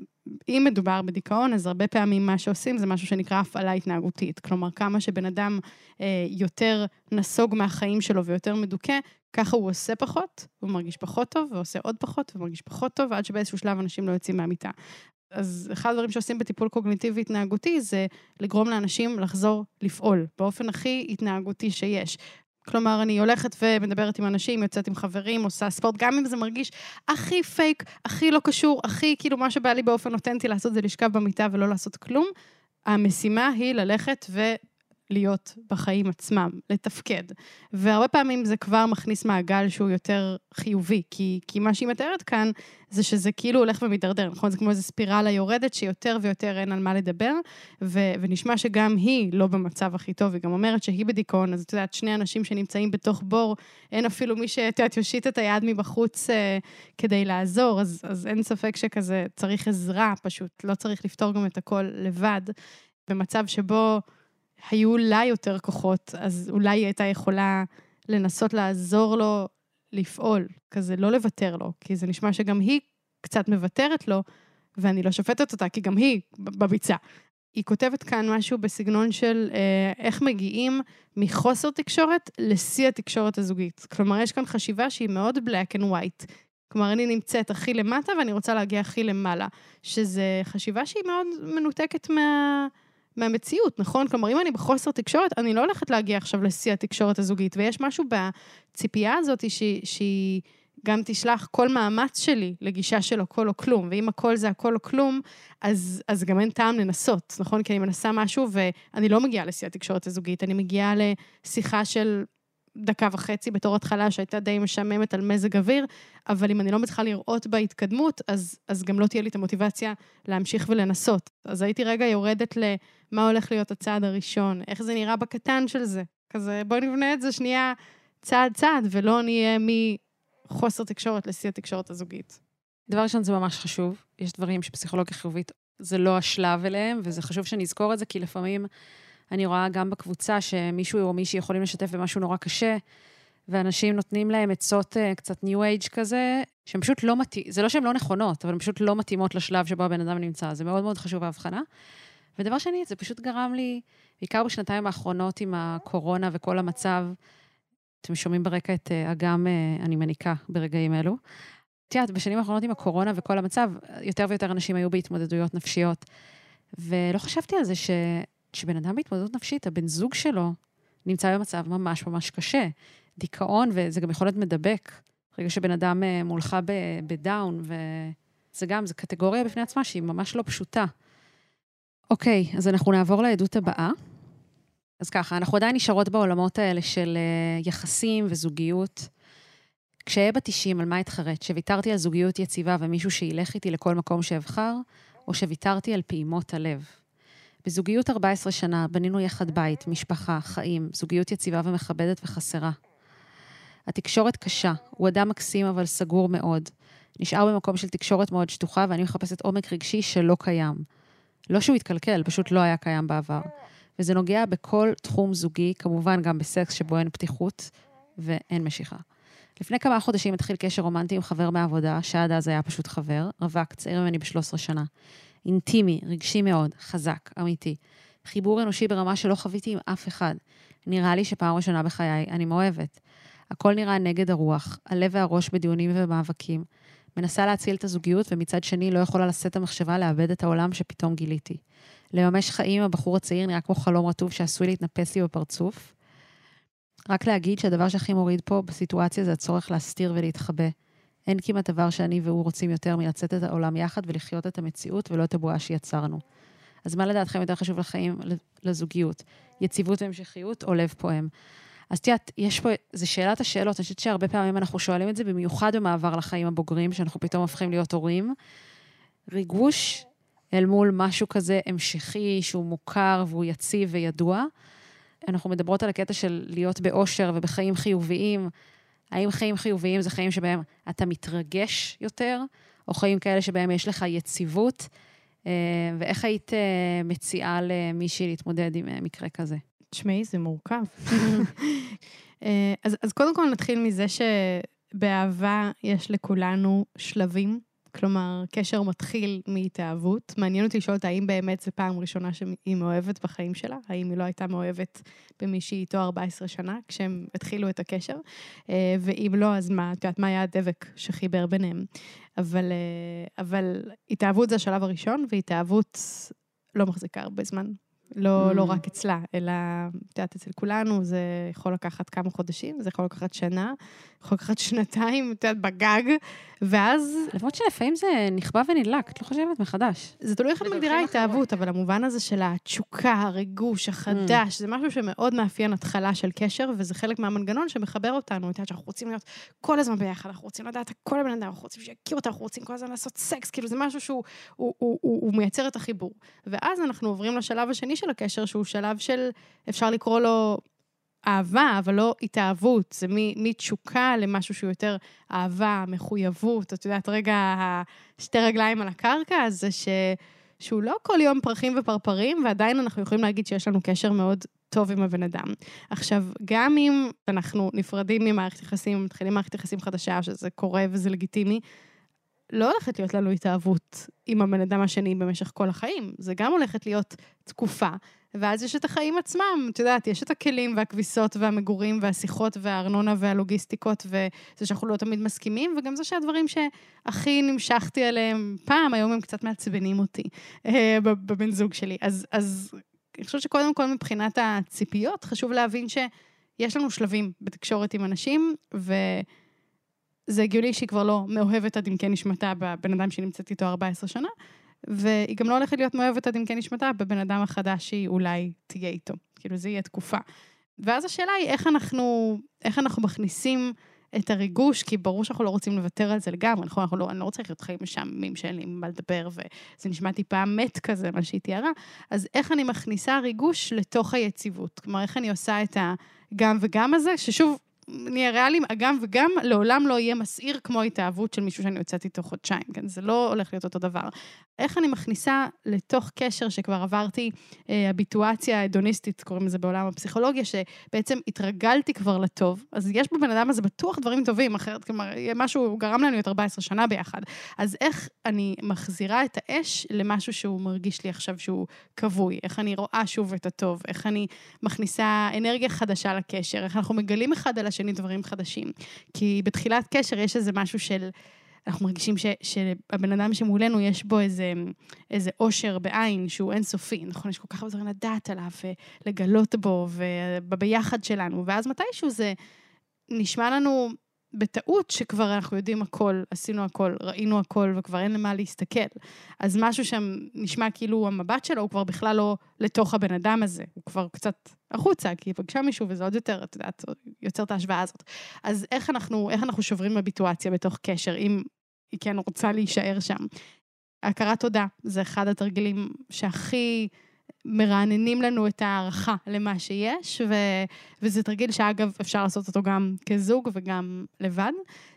אם מדובר בדיכאון, אז הרבה פעמים מה שעושים זה משהו שנקרא הפעלה התנהגותית. כלומר, כמה שבן אדם אה, יותר נסוג מהחיים שלו ויותר מדוכא, ככה הוא עושה פחות, הוא מרגיש פחות טוב, ועושה עוד פחות, ומרגיש פחות טוב, ועד שבאיזשהו שלב אנשים לא יוצאים מהמיטה. אז אחד הדברים שעושים בטיפול קוגניטיבי התנהגותי זה לגרום לאנשים לחזור לפעול באופן הכי התנהגותי שיש. כלומר, אני הולכת ומדברת עם אנשים, יוצאת עם חברים, עושה ספורט, גם אם זה מרגיש הכי פייק, הכי לא קשור, הכי כאילו מה שבא לי באופן אותנטי לעשות זה לשכב במיטה ולא לעשות כלום. המשימה היא ללכת ו... להיות בחיים עצמם, לתפקד. והרבה פעמים זה כבר מכניס מעגל שהוא יותר חיובי, כי, כי מה שהיא מתארת כאן זה שזה כאילו הולך ומידרדר, נכון? זה כמו איזו ספירלה יורדת שיותר ויותר אין על מה לדבר, ו, ונשמע שגם היא לא במצב הכי טוב, היא גם אומרת שהיא בדיכאון, אז את יודעת, שני אנשים שנמצאים בתוך בור, אין אפילו מי שאת יודעת, יושיט את היד מבחוץ אה, כדי לעזור, אז, אז אין ספק שכזה צריך עזרה פשוט, לא צריך לפתור גם את הכל לבד. במצב שבו היו לה יותר כוחות, אז אולי היא הייתה יכולה לנסות לעזור לו לפעול, כזה לא לוותר לו, כי זה נשמע שגם היא קצת מוותרת לו, ואני לא שופטת אותה, כי גם היא בביצה. היא כותבת כאן משהו בסגנון של אה, איך מגיעים מחוסר תקשורת לשיא התקשורת הזוגית. כלומר, יש כאן חשיבה שהיא מאוד black and white. כלומר, אני נמצאת הכי למטה ואני רוצה להגיע הכי למעלה, שזה חשיבה שהיא מאוד מנותקת מה... מהמציאות, נכון? כלומר, אם אני בחוסר תקשורת, אני לא הולכת להגיע עכשיו לשיא התקשורת הזוגית, ויש משהו בציפייה הזאת שהיא, גם תשלח כל מאמץ שלי לגישה של הכל או כלום, ואם הכל זה הכל או כלום, אז, אז גם אין טעם לנסות, נכון? כי אני מנסה משהו ואני לא מגיעה לשיא התקשורת הזוגית, אני מגיעה לשיחה של דקה וחצי בתור התחלה שהייתה די משעממת על מזג אוויר, אבל אם אני לא מצליחה לראות בה התקדמות, אז, אז גם לא תהיה לי את המוטיבציה להמשיך ולנסות. אז הייתי רגע יורדת למה הולך להיות הצעד הראשון, איך זה נראה בקטן של זה. כזה, בואי נבנה את זה שנייה צעד צעד, ולא נהיה מחוסר תקשורת לשיא התקשורת הזוגית. דבר ראשון, זה ממש חשוב. יש דברים שפסיכולוגיה חיובית זה לא השלב אליהם, וזה חשוב שנזכור את זה, כי לפעמים אני רואה גם בקבוצה שמישהו או מישהי יכולים לשתף במשהו נורא קשה, ואנשים נותנים להם עצות uh, קצת ניו אייג' כזה, שהן פשוט לא מתאימות, זה לא שהן לא נכונות, אבל הן פשוט לא מתאימות לשלב שבו הבן אדם נמצא. זה מאוד מאוד חשוב ההבחנה. ודבר שני, זה פשוט גרם לי, בעיקר בשנתיים האחרונות עם הקורונה וכל המצב, אתם שומעים ברקע את אגם, uh, אני מניקה ברגעים אלו. את יודעת, בשנים האחרונות עם הקורונה וכל המצב, יותר ויותר אנשים היו בהתמודדויות נפשיות. ולא חשבתי על זה ש... כשבן אדם בהתמודדות נפשית, הבן זוג שלו נמצא במצב ממש ממש קשה. דיכאון, וזה גם יכול להיות מדבק. ברגע שבן אדם אה, מולך בדאון, וזה גם, זו קטגוריה בפני עצמה שהיא ממש לא פשוטה. אוקיי, אז אנחנו נעבור לעדות הבאה. אז ככה, אנחנו עדיין נשארות בעולמות האלה של אה, יחסים וזוגיות. כשאהיה בת 90, על מה אתחרט? שוויתרתי על זוגיות יציבה ומישהו שילך איתי לכל מקום שאבחר, או שוויתרתי על פעימות הלב? בזוגיות 14 שנה בנינו יחד בית, משפחה, חיים, זוגיות יציבה ומכבדת וחסרה. התקשורת קשה, הוא אדם מקסים אבל סגור מאוד. נשאר במקום של תקשורת מאוד שטוחה ואני מחפשת עומק רגשי שלא קיים. לא שהוא התקלקל, פשוט לא היה קיים בעבר. וזה נוגע בכל תחום זוגי, כמובן גם בסקס שבו אין פתיחות ואין משיכה. לפני כמה חודשים התחיל קשר רומנטי עם חבר מהעבודה, שעד אז היה פשוט חבר, רווק, צעיר ממני ב-13 שנה. אינטימי, רגשי מאוד, חזק, אמיתי. חיבור אנושי ברמה שלא חוויתי עם אף אחד. נראה לי שפעם ראשונה בחיי אני מאוהבת. הכל נראה נגד הרוח, הלב והראש בדיונים ובמאבקים. מנסה להציל את הזוגיות, ומצד שני לא יכולה לשאת את המחשבה לאבד את העולם שפתאום גיליתי. לממש חיים, הבחור הצעיר נראה כמו חלום רטוב שעשוי להתנפס לי בפרצוף. רק להגיד שהדבר שהכי מוריד פה בסיטואציה זה הצורך להסתיר ולהתחבא. אין כמעט דבר שאני והוא רוצים יותר מלצאת את העולם יחד ולחיות את המציאות ולא את הבועה שיצרנו. אז מה לדעתכם יותר חשוב לחיים, לזוגיות? יציבות והמשכיות או לב פועם? אז את יודעת, יש פה, זה שאלת השאלות, אני חושבת שהרבה פעמים אנחנו שואלים את זה, במיוחד במעבר לחיים הבוגרים, שאנחנו פתאום הופכים להיות הורים. ריגוש אל מול משהו כזה המשכי, שהוא מוכר והוא יציב וידוע. אנחנו מדברות על הקטע של להיות באושר ובחיים חיוביים. האם חיים חיוביים זה חיים שבהם אתה מתרגש יותר, או חיים כאלה שבהם יש לך יציבות? אה, ואיך היית אה, מציעה למישהי להתמודד עם אה, מקרה כזה? תשמעי, זה מורכב. *laughs* אז, אז קודם כל נתחיל מזה שבאהבה יש לכולנו שלבים. כלומר, קשר מתחיל מהתאהבות. מעניין אותי לשאול אותה האם באמת זו פעם ראשונה שהיא מאוהבת בחיים שלה, האם היא לא הייתה מאוהבת במישהי איתו 14 שנה, כשהם התחילו את הקשר, אה, ואם לא, אז מה, את יודעת, מה היה הדבק שחיבר ביניהם. אבל, אה, אבל התאהבות זה השלב הראשון, והתאהבות לא מחזיקה הרבה זמן. לא, mm. לא רק אצלה, אלא, את יודעת, אצל כולנו זה יכול לקחת כמה חודשים, זה יכול לקחת שנה, יכול לקחת *laughs* שנתיים, את יודעת, בגג, ואז... למרות שלפעמים זה נכבה ונדלק, את לא חושבת מחדש. זה תלוי איך את מגדירה התאהבות, אבל המובן הזה של התשוקה, הריגוש, החדש, mm. זה משהו שמאוד מאפיין התחלה של קשר, וזה חלק מהמנגנון שמחבר אותנו. את יודעת שאנחנו רוצים להיות כל הזמן ביחד, אנחנו רוצים לדעת הכל לבן אדם, אנחנו רוצים שיכיר אותה, אנחנו רוצים כל הזמן לעשות סקס, כאילו זה משהו שהוא הוא, הוא, הוא, הוא מייצר את החיבור. ואז אנחנו עוברים לשלב השני של הקשר, שהוא שלב של, אפשר לקרוא לו אהבה, אבל לא התאהבות. זה מתשוקה למשהו שהוא יותר אהבה, מחויבות. את יודעת, רגע, שתי רגליים על הקרקע, זה ש... שהוא לא כל יום פרחים ופרפרים, ועדיין אנחנו יכולים להגיד שיש לנו קשר מאוד טוב עם הבן אדם. עכשיו, גם אם אנחנו נפרדים ממערכת יחסים, מתחילים מערכת יחסים חדשה, שזה קורה וזה לגיטימי, לא הולכת להיות לנו התאהבות עם הבן אדם השני במשך כל החיים. זה גם הולכת להיות תקופה ואז יש את החיים עצמם, את יודעת, יש את הכלים והכביסות והמגורים והשיחות והארנונה והלוגיסטיקות, וזה שאנחנו לא תמיד מסכימים, וגם זה שהדברים שהכי נמשכתי עליהם פעם, היום הם קצת מעצבנים אותי אה, בבן זוג שלי. אז, אז אני חושבת שקודם כל מבחינת הציפיות, חשוב להבין שיש לנו שלבים בתקשורת עם אנשים, ו... זה הגיוני שהיא כבר לא מאוהבת עד עמקי נשמתה בבן אדם שהיא נמצאת איתו 14 שנה, והיא גם לא הולכת להיות מאוהבת עד עמקי נשמתה בבן אדם החדש שהיא אולי תהיה איתו. כאילו, זה יהיה תקופה. ואז השאלה היא איך אנחנו, איך אנחנו מכניסים את הריגוש, כי ברור שאנחנו לא רוצים לוותר על זה לגמרי, נכון? אנחנו לא, אני לא רוצה לחיות חיים משעממים שאין לי מה לדבר, וזה נשמע טיפה מת כזה, מה שהיא תיארה. אז איך אני מכניסה ריגוש לתוך היציבות? כלומר, איך אני עושה את הגם וגם הזה, ששוב, נהיה ריאליים, גם וגם לעולם לא יהיה מסעיר כמו התאהבות של מישהו שאני יוצאת איתו חודשיים, כן? זה לא הולך להיות אותו דבר. איך אני מכניסה לתוך קשר שכבר עברתי, אה, הביטואציה ההדוניסטית, קוראים לזה בעולם הפסיכולוגיה, שבעצם התרגלתי כבר לטוב, אז יש בבן אדם הזה בטוח דברים טובים, אחרת, כלומר, משהו גרם לנו להיות 14 שנה ביחד. אז איך אני מחזירה את האש למשהו שהוא מרגיש לי עכשיו שהוא כבוי, איך אני רואה שוב את הטוב, איך אני מכניסה אנרגיה חדשה לקשר, איך אנחנו מגלים אחד על השני דברים חדשים. כי בתחילת קשר יש איזה משהו של... אנחנו מרגישים ש, שהבן אדם שמולנו, יש בו איזה, איזה אושר בעין שהוא אינסופי, נכון? יש כל כך הרבה דברים לדעת עליו, ולגלות בו, ובביחד שלנו, ואז מתישהו זה נשמע לנו בטעות שכבר אנחנו יודעים הכל, עשינו הכל, ראינו הכל, וכבר אין למה להסתכל. אז משהו שם נשמע כאילו המבט שלו הוא כבר בכלל לא לתוך הבן אדם הזה, הוא כבר קצת החוצה, כי היא פגשה מישהו וזה עוד יותר, את יודעת, יוצר את ההשוואה הזאת. אז איך אנחנו, איך אנחנו שוברים בביטואציה בתוך קשר, אם היא כן רוצה להישאר שם? הכרת תודה זה אחד התרגילים שהכי... מרעננים לנו את הערכה למה שיש, ו, וזה תרגיל שאגב אפשר לעשות אותו גם כזוג וגם לבד,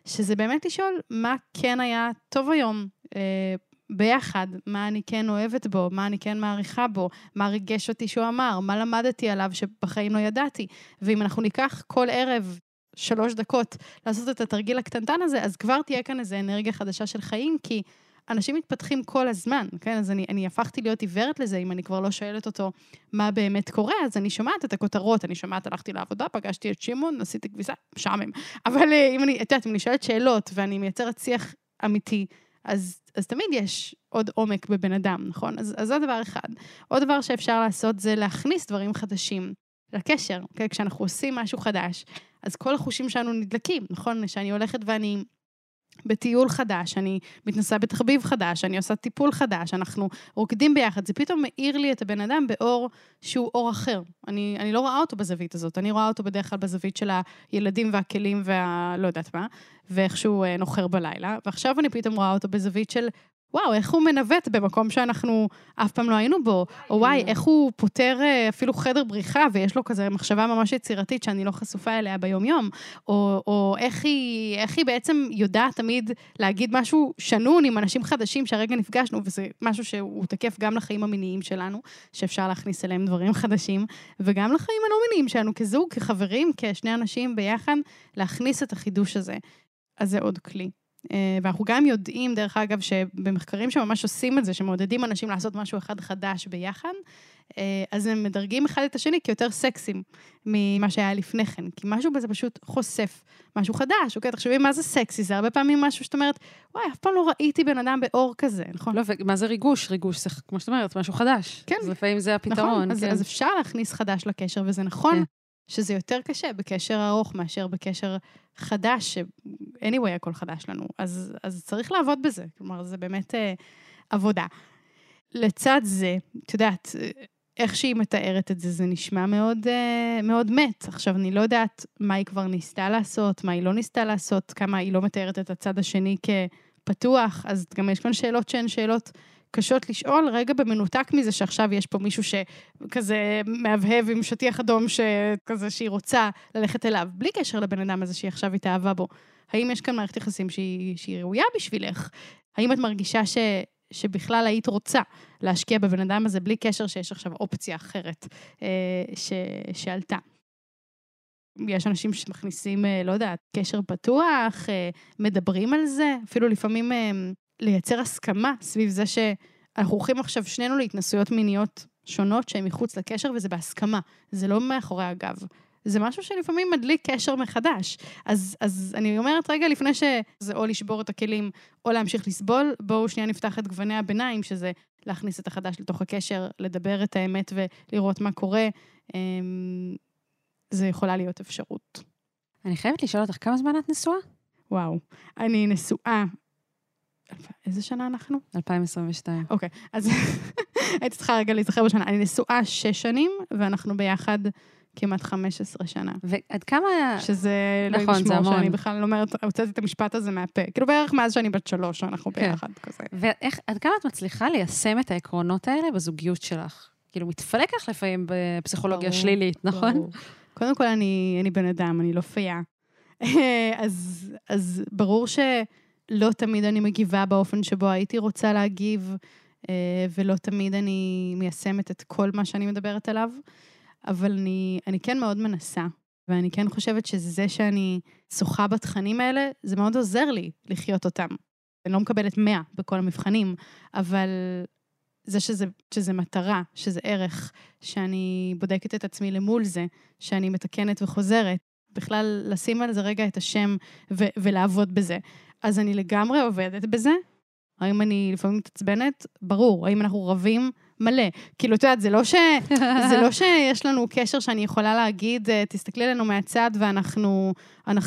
שזה באמת לשאול מה כן היה טוב היום אה, ביחד, מה אני כן אוהבת בו, מה אני כן מעריכה בו, מה ריגש אותי שהוא אמר, מה למדתי עליו שבחיים לא ידעתי. ואם אנחנו ניקח כל ערב שלוש דקות לעשות את התרגיל הקטנטן הזה, אז כבר תהיה כאן איזו אנרגיה חדשה של חיים, כי אנשים מתפתחים כל הזמן, כן? אז אני, אני הפכתי להיות עיוורת לזה, אם אני כבר לא שואלת אותו מה באמת קורה, אז אני שומעת את הכותרות, אני שומעת, הלכתי לעבודה, פגשתי את שמעון, עשיתי כביסה, משעמם. אבל אה, אם אני, את יודעת, אם אני שואלת שאלות ואני מייצרת שיח אמיתי, אז, אז תמיד יש עוד עומק בבן אדם, נכון? אז, אז זה דבר אחד. עוד דבר שאפשר לעשות זה להכניס דברים חדשים לקשר, אוקיי? כשאנחנו עושים משהו חדש, אז כל החושים שלנו נדלקים, נכון? כשאני הולכת ואני בטיול חדש, אני מתנסה בתחביב חדש, אני עושה טיפול חדש, אנחנו רוקדים ביחד, זה פתאום מאיר לי את הבן אדם באור שהוא אור אחר. אני, אני לא רואה אותו בזווית הזאת, אני רואה אותו בדרך כלל בזווית של הילדים והכלים וה... לא יודעת מה, ואיך שהוא אה, נוחר בלילה, ועכשיו אני פתאום רואה אותו בזווית של וואו, איך הוא מנווט במקום שאנחנו אף פעם לא היינו בו, או וואי, איך הוא פותר אה, אפילו חדר בריחה, ויש לו כזה מחשבה ממש יצירתית שאני לא חשופה אליה ביום-יום, או, או איך, היא, איך היא בעצם יודעת תמיד להגיד משהו שנון עם אנשים חדשים שהרגע נפגשנו, וזה משהו שהוא תקף גם לחיים המיניים שלנו, שאפשר להכניס אליהם דברים חדשים, וגם לחיים הלא מיניים שלנו כזוג, כחברים, כשני אנשים ביחד, להכניס את החידוש הזה. אז זה עוד כלי. אה, ואנחנו גם יודעים, דרך אגב, שבמחקרים שממש עושים את זה, שמעודדים אנשים לעשות משהו אחד חדש ביחד, אה, אז הם מדרגים אחד את השני כיותר סקסים ממה שהיה לפני כן, כי משהו בזה פשוט חושף משהו חדש, אוקיי? תחשבי מה זה סקסי, זה הרבה פעמים משהו שאת אומרת, וואי, אף פעם לא ראיתי בן אדם באור כזה, נכון? לא, ומה זה ריגוש? ריגוש זה, כמו שאת אומרת, משהו חדש. כן. אז לפעמים זה הפתרון. נכון, אז, כן. אז אפשר להכניס חדש לקשר, וזה נכון כן. שזה יותר קשה בקשר ארוך מאשר בקשר חדש, ש-anyway הכל חדש לנו, אז, אז צריך לעבוד בזה, כלומר, זה באמת אה, עבודה. לצד זה, את יודעת, איך שהיא מתארת את זה, זה נשמע מאוד, אה, מאוד מת. עכשיו, אני לא יודעת מה היא כבר ניסתה לעשות, מה היא לא ניסתה לעשות, כמה היא לא מתארת את הצד השני כפתוח, אז גם יש כאן שאלות שהן שאלות קשות לשאול, רגע במנותק מזה שעכשיו יש פה מישהו שכזה מהבהב עם שטיח אדום שכזה שהיא רוצה ללכת אליו, בלי קשר לבן אדם הזה שהיא עכשיו התאהבה בו. האם יש כאן מערכת יחסים שהיא, שהיא ראויה בשבילך? האם את מרגישה ש, שבכלל היית רוצה להשקיע בבן אדם הזה בלי קשר שיש עכשיו אופציה אחרת אה, ש, שעלתה? יש אנשים שמכניסים, אה, לא יודעת, קשר פתוח, אה, מדברים על זה, אפילו לפעמים לייצר הסכמה סביב זה שאנחנו הולכים עכשיו שנינו להתנסויות מיניות שונות שהן מחוץ לקשר, וזה בהסכמה. זה לא מאחורי הגב. זה משהו שלפעמים מדליק קשר מחדש. אז, אז אני אומרת רגע לפני שזה או לשבור את הכלים או להמשיך לסבול, בואו שנייה נפתח את גווני הביניים, שזה להכניס את החדש לתוך הקשר, לדבר את האמת ולראות מה קורה. אמ, זה יכולה להיות אפשרות. אני חייבת לשאול אותך, כמה זמן את נשואה? וואו, אני נשואה איזה שנה אנחנו? 2022. אוקיי, אז *laughs* הייתי צריכה רגע להיזכר בשנה. אני נשואה שש שנים, ואנחנו ביחד כמעט 15 שנה. ועד כמה... שזה לא נכון, זה המון. שאני בכלל לא אומרת, הוצאתי את המשפט הזה מהפה. כאילו בערך מאז שאני בת שלוש, אנחנו כן. ביחד כזה. ועד כמה את מצליחה ליישם את העקרונות האלה בזוגיות שלך? כאילו, מתפלק לך לפעמים בפסיכולוגיה ברור, שלילית, נכון? ברור. קודם כל, אני, אני בן אדם, אני לא פייה. *laughs* אז, אז ברור ש... לא תמיד אני מגיבה באופן שבו הייתי רוצה להגיב, אה, ולא תמיד אני מיישמת את כל מה שאני מדברת עליו, אבל אני, אני כן מאוד מנסה, ואני כן חושבת שזה שאני שוחה בתכנים האלה, זה מאוד עוזר לי לחיות אותם. אני לא מקבלת 100 בכל המבחנים, אבל זה שזה, שזה מטרה, שזה ערך, שאני בודקת את עצמי למול זה, שאני מתקנת וחוזרת, בכלל לשים על זה רגע את השם ו- ולעבוד בזה. אז אני לגמרי עובדת בזה. האם אני לפעמים מתעצבנת? ברור. האם אנחנו רבים? מלא. כאילו, את יודעת, זה לא, ש... זה לא *laughs* שיש לנו קשר שאני יכולה להגיד, אה, תסתכלי עלינו מהצד ואנחנו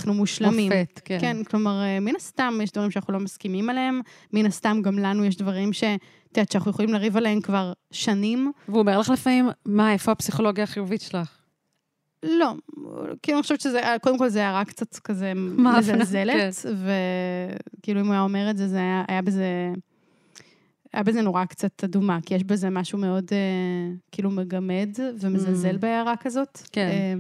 מושלמים. מופת, כן. כן, כלומר, אה, מן הסתם יש דברים שאנחנו לא מסכימים עליהם, מן הסתם גם לנו יש דברים ש... את יודעת, שאנחנו יכולים לריב עליהם כבר שנים. והוא אומר לך לפעמים, מה, איפה הפסיכולוגיה החיובית שלך? לא, כאילו אני חושבת שזה, קודם כל זה הערה קצת כזה מזלזלת, כן. וכאילו אם הוא היה אומר את זה, זה היה, היה בזה, היה בזה נורא קצת אדומה, כי יש בזה משהו מאוד אה, כאילו מגמד ומזלזל mm. בהערה כזאת. כן. אה,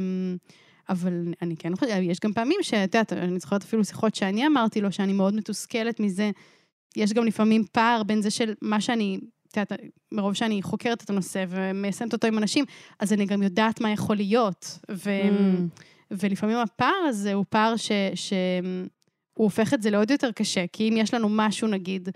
אבל אני כן חושבת, יש גם פעמים שאת יודעת, אני זוכרת אפילו שיחות שאני אמרתי לו, שאני מאוד מתוסכלת מזה. יש גם לפעמים פער בין זה של מה שאני את יודעת, מרוב שאני חוקרת את הנושא ומיישמת אותו עם אנשים, אז אני גם יודעת מה יכול להיות. ו... Mm. ולפעמים הפער הזה הוא פער ש... ש... הוא הופך את זה לעוד יותר קשה, כי אם יש לנו משהו, נגיד,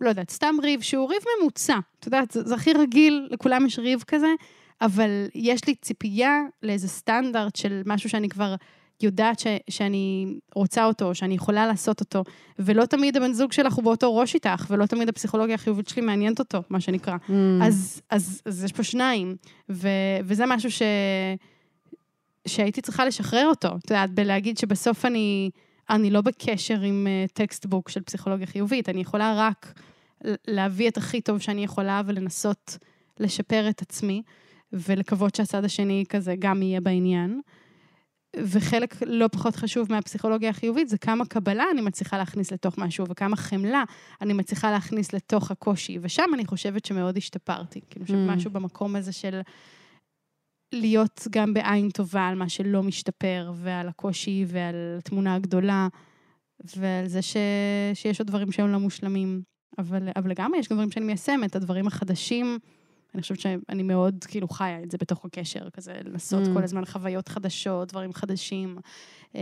לא יודעת, סתם ריב שהוא ריב ממוצע. את יודעת, זה, זה הכי רגיל, לכולם יש ריב כזה, אבל יש לי ציפייה לאיזה סטנדרט של משהו שאני כבר יודעת ש, שאני רוצה אותו, שאני יכולה לעשות אותו, ולא תמיד הבן זוג שלך הוא באותו ראש איתך, ולא תמיד הפסיכולוגיה החיובית שלי מעניינת אותו, מה שנקרא. Mm. אז, אז, אז יש פה שניים, ו, וזה משהו ש, שהייתי צריכה לשחרר אותו. את יודעת, בלהגיד שבסוף אני, אני לא בקשר עם textbook אה, של פסיכולוגיה חיובית, אני יכולה רק להביא את הכי טוב שאני יכולה ולנסות לשפר את עצמי, ולקוות שהצד השני כזה גם יהיה בעניין. וחלק לא פחות חשוב מהפסיכולוגיה החיובית זה כמה קבלה אני מצליחה להכניס לתוך משהו וכמה חמלה אני מצליחה להכניס לתוך הקושי, ושם אני חושבת שמאוד השתפרתי. כאילו, mm. משהו במקום הזה של להיות גם בעין טובה על מה שלא משתפר, ועל הקושי ועל התמונה הגדולה, ועל זה ש... שיש עוד דברים שהם לא מושלמים. אבל, אבל לגמרי יש גם דברים שאני מיישמת, הדברים החדשים. אני חושבת שאני מאוד כאילו חיה את זה בתוך הקשר, כזה לנסות mm. כל הזמן חוויות חדשות, דברים חדשים. Um,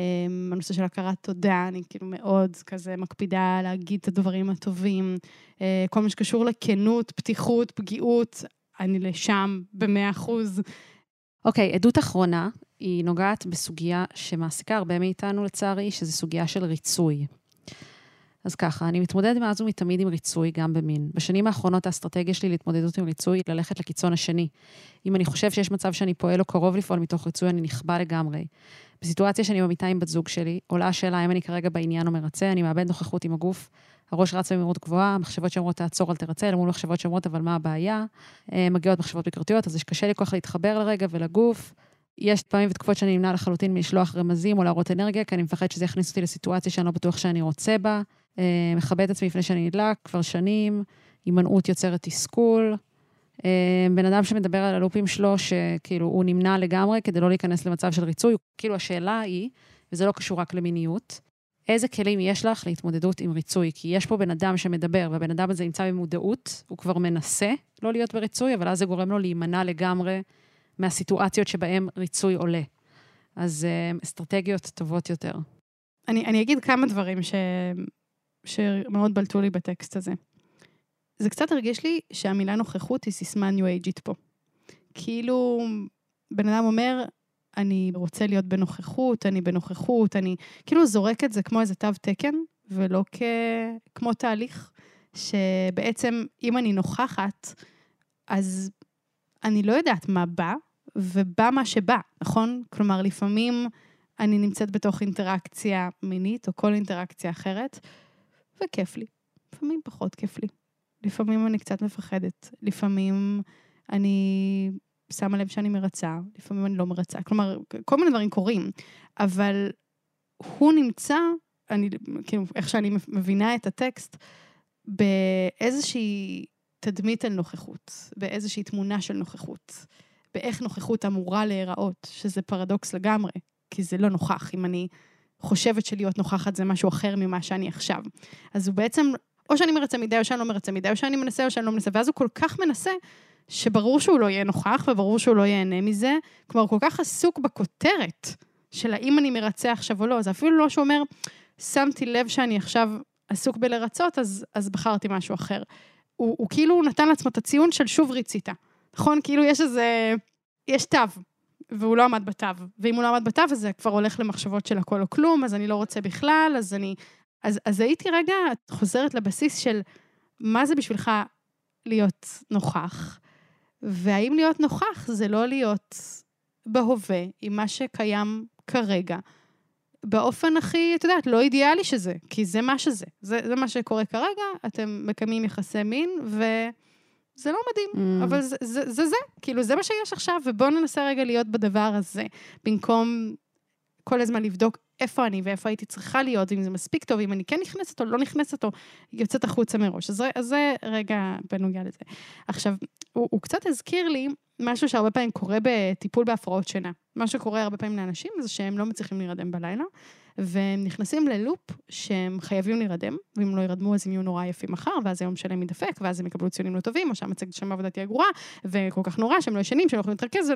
הנושא של הכרת תודה, אני כאילו מאוד כזה מקפידה להגיד את הדברים הטובים. Uh, כל מה שקשור לכנות, פתיחות, פגיעות, אני לשם במאה אחוז. אוקיי, okay, עדות אחרונה, היא נוגעת בסוגיה שמעסיקה הרבה מאיתנו לצערי, שזו סוגיה של ריצוי. אז ככה, אני מתמודדת מאז ומתמיד עם ריצוי, גם במין. בשנים האחרונות האסטרטגיה שלי להתמודדות עם ריצוי היא ללכת לקיצון השני. אם אני חושב שיש מצב שאני פועל או קרוב לפעול מתוך ריצוי, אני נכבה לגמרי. בסיטואציה שאני במיטה עם בת זוג שלי, עולה השאלה האם אני כרגע בעניין או מרצה, אני מאבד נוכחות עם הגוף, הראש רץ במהירות גבוהה, המחשבות שאומרות תעצור, אל תרצה, אל מול מחשבות שאומרות אבל מה הבעיה, אה, מגיעות מחשבות ביקורתיות, אז קשה לי כל להתחבר לרגע ולגוף. יש פעמים ותקופות שאני נמנע לחלוטין מלשלוח רמזים או להראות אנרגיה, כי אני מפחד שזה יכניס אותי לסיטואציה שאני לא בטוח שאני רוצה בה. אה, מכבד את עצמי לפני שאני נדלק, כבר שנים, הימנעות יוצרת תסכול. אה, בן אדם שמדבר על הלופים שלו, שכאילו הוא נמנע לגמרי כדי לא להיכנס למצב של ריצוי, כאילו השאלה היא, וזה לא קשור רק למיניות, איזה כלים יש לך להתמודדות עם ריצוי? כי יש פה בן אדם שמדבר, והבן אדם הזה נמצא במודעות, הוא כבר מנסה לא להיות בריצוי, אבל אז זה גורם לו להימנע לגמרי מהסיטואציות שבהן ריצוי עולה. אז אה, אסטרטגיות טובות יותר. אני, אני אגיד כמה דברים ש, שמאוד בלטו לי בטקסט הזה. זה קצת הרגיש לי שהמילה נוכחות היא סיסמה ניו אייג'ית פה. כאילו, בן אדם אומר, אני רוצה להיות בנוכחות, אני בנוכחות, אני כאילו זורק את זה כמו איזה תו תקן, ולא כ... כמו תהליך, שבעצם אם אני נוכחת, אז אני לא יודעת מה בא, ובא מה שבא, נכון? כלומר, לפעמים אני נמצאת בתוך אינטראקציה מינית, או כל אינטראקציה אחרת, וכיף לי. לפעמים פחות כיף לי. לפעמים אני קצת מפחדת. לפעמים אני שמה לב שאני מרצה, לפעמים אני לא מרצה. כלומר, כל מיני דברים קורים, אבל הוא נמצא, אני, כאילו, איך שאני מבינה את הטקסט, באיזושהי תדמית על נוכחות, באיזושהי תמונה של נוכחות, באיך נוכחות אמורה להיראות, שזה פרדוקס לגמרי, כי זה לא נוכח. אם אני חושבת שלהיות נוכחת זה משהו אחר ממה שאני עכשיו. אז הוא בעצם, או שאני מרצה מדי, או שאני לא מרצה מדי, או שאני מנסה, או שאני לא מנסה, ואז הוא כל כך מנסה, שברור שהוא לא יהיה נוכח, וברור שהוא לא ייהנה מזה. כלומר, הוא כל כך עסוק בכותרת של האם אני מרצה עכשיו או לא, זה אפילו לא שהוא אומר, שמתי לב שאני עכשיו עסוק בלרצות, אז, אז בחרתי משהו אחר. הוא, הוא כאילו נתן לעצמו את הציון של שוב ריצית. נכון? כאילו יש איזה, יש תו, והוא לא עמד בתו. ואם הוא לא עמד בתו, אז זה כבר הולך למחשבות של הכל או כלום, אז אני לא רוצה בכלל, אז אני... אז, אז הייתי רגע חוזרת לבסיס של מה זה בשבילך להיות נוכח, והאם להיות נוכח זה לא להיות בהווה עם מה שקיים כרגע, באופן הכי, את יודעת, לא אידיאלי שזה, כי זה מה שזה. זה, זה מה שקורה כרגע, אתם מקיימים יחסי מין, ו... זה לא מדהים, mm. אבל זה, זה זה זה, כאילו זה מה שיש עכשיו, ובואו ננסה רגע להיות בדבר הזה, במקום כל הזמן לבדוק איפה אני ואיפה הייתי צריכה להיות, אם זה מספיק טוב, אם אני כן נכנסת או לא נכנסת או יוצאת החוצה מראש. אז, אז זה רגע בנוגע לזה. עכשיו, הוא, הוא קצת הזכיר לי משהו שהרבה פעמים קורה בטיפול בהפרעות שינה. מה שקורה הרבה פעמים לאנשים זה שהם לא מצליחים להירדם בלילה, והם נכנסים ללופ שהם חייבים להירדם, ואם לא ירדמו אז הם יהיו נורא יפים מחר, ואז היום שלהם יידפק, ואז הם יקבלו ציונים לא טובים, או שהמצגת שם העבודה תהיה גרועה, וכל כך נורא שהם לא ישנים, שהם לא יכולים להתרכז,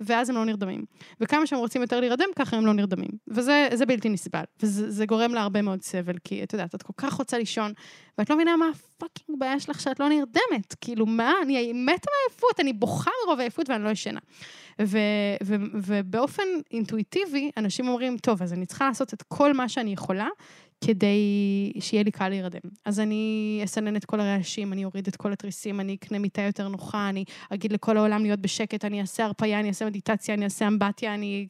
ואז הם לא נרדמים. וכמה שהם רוצים יותר להירדם, ככה הם לא נרדמים. וזה בלתי נסבל, וזה גורם להרבה מאוד סבל, כי את יודעת, את כל כך רוצה לישון, ואת לא מבינה מה הפאקינג בעיה שלך שאת לא נרדמת. כאילו, מה, אני מתה מעייפות, אני בוכה מרוב עייפות ואני לא ישנה. ו, ו, ובאופן אינטואיטיבי, אנשים אומרים, טוב, אז אני צריכה לעשות את כל מה שאני יכולה כדי שיהיה לי קל להירדם. אז אני אסנן את כל הרעשים, אני אוריד את כל התריסים, אני אקנה מיטה יותר נוחה, אני אגיד לכל העולם להיות בשקט, אני אעשה הרפאיה, אני אעשה מדיטציה, אני אעשה אמבטיה, אני...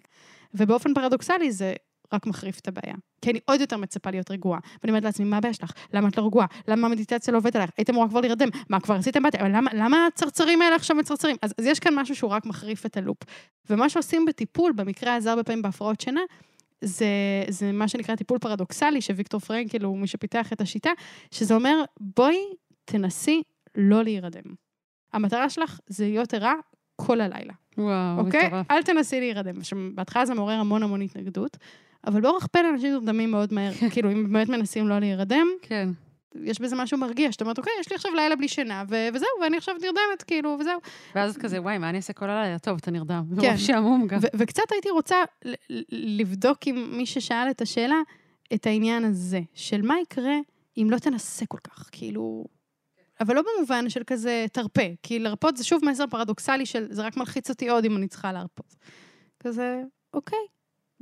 ובאופן פרדוקסלי זה רק מחריף את הבעיה. כי אני עוד יותר מצפה להיות רגועה. ואני אומרת לעצמי, מה הבעיה שלך? למה את לא רגועה? למה המדיטציה לא עובדת עליך? היית אמורה כבר להירדם. מה, כבר עשיתם בתיה? למה, למה הצרצרים האלה עכשיו מצרצרים? אז, אז יש כאן משהו שהוא רק מחריף את הלופ. ומה שעושים בטיפול, במקרה הזה הרבה פעמים בהפרעות שינה, זה, זה מה שנקרא טיפול פרדוקסלי, שוויקטור פרנקל הוא מי שפיתח את השיטה, שזה אומר, בואי תנסי לא להירדם. המטרה שלך זה להיות ערה כל הלילה. וואו, אוקיי? מטורף. אל תנסי להירדם. בהתחלה זה מעורר המון המון התנגדות, אבל באורח פלא אנשים נרדמים מאוד מהר. *laughs* כאילו, אם באמת מנסים לא להירדם, כן. יש בזה משהו מרגיע, שאתה אומרת, אוקיי, יש לי עכשיו לילה בלי שינה, ו- וזהו, ואני עכשיו נרדמת, כאילו, וזהו. ואז את כזה, וואי, מה אני אעשה כל הלילה? טוב, אתה נרדם. כן. מרוב שעמום גם. ו- וקצת הייתי רוצה לבדוק עם מי ששאל את השאלה, את העניין הזה, של מה יקרה אם לא תנסה כל כך, כאילו... אבל לא במובן של כזה תרפה, כי לרפות זה שוב מסר פרדוקסלי של זה רק מלחיץ אותי עוד אם אני צריכה להרפות. כזה, אוקיי,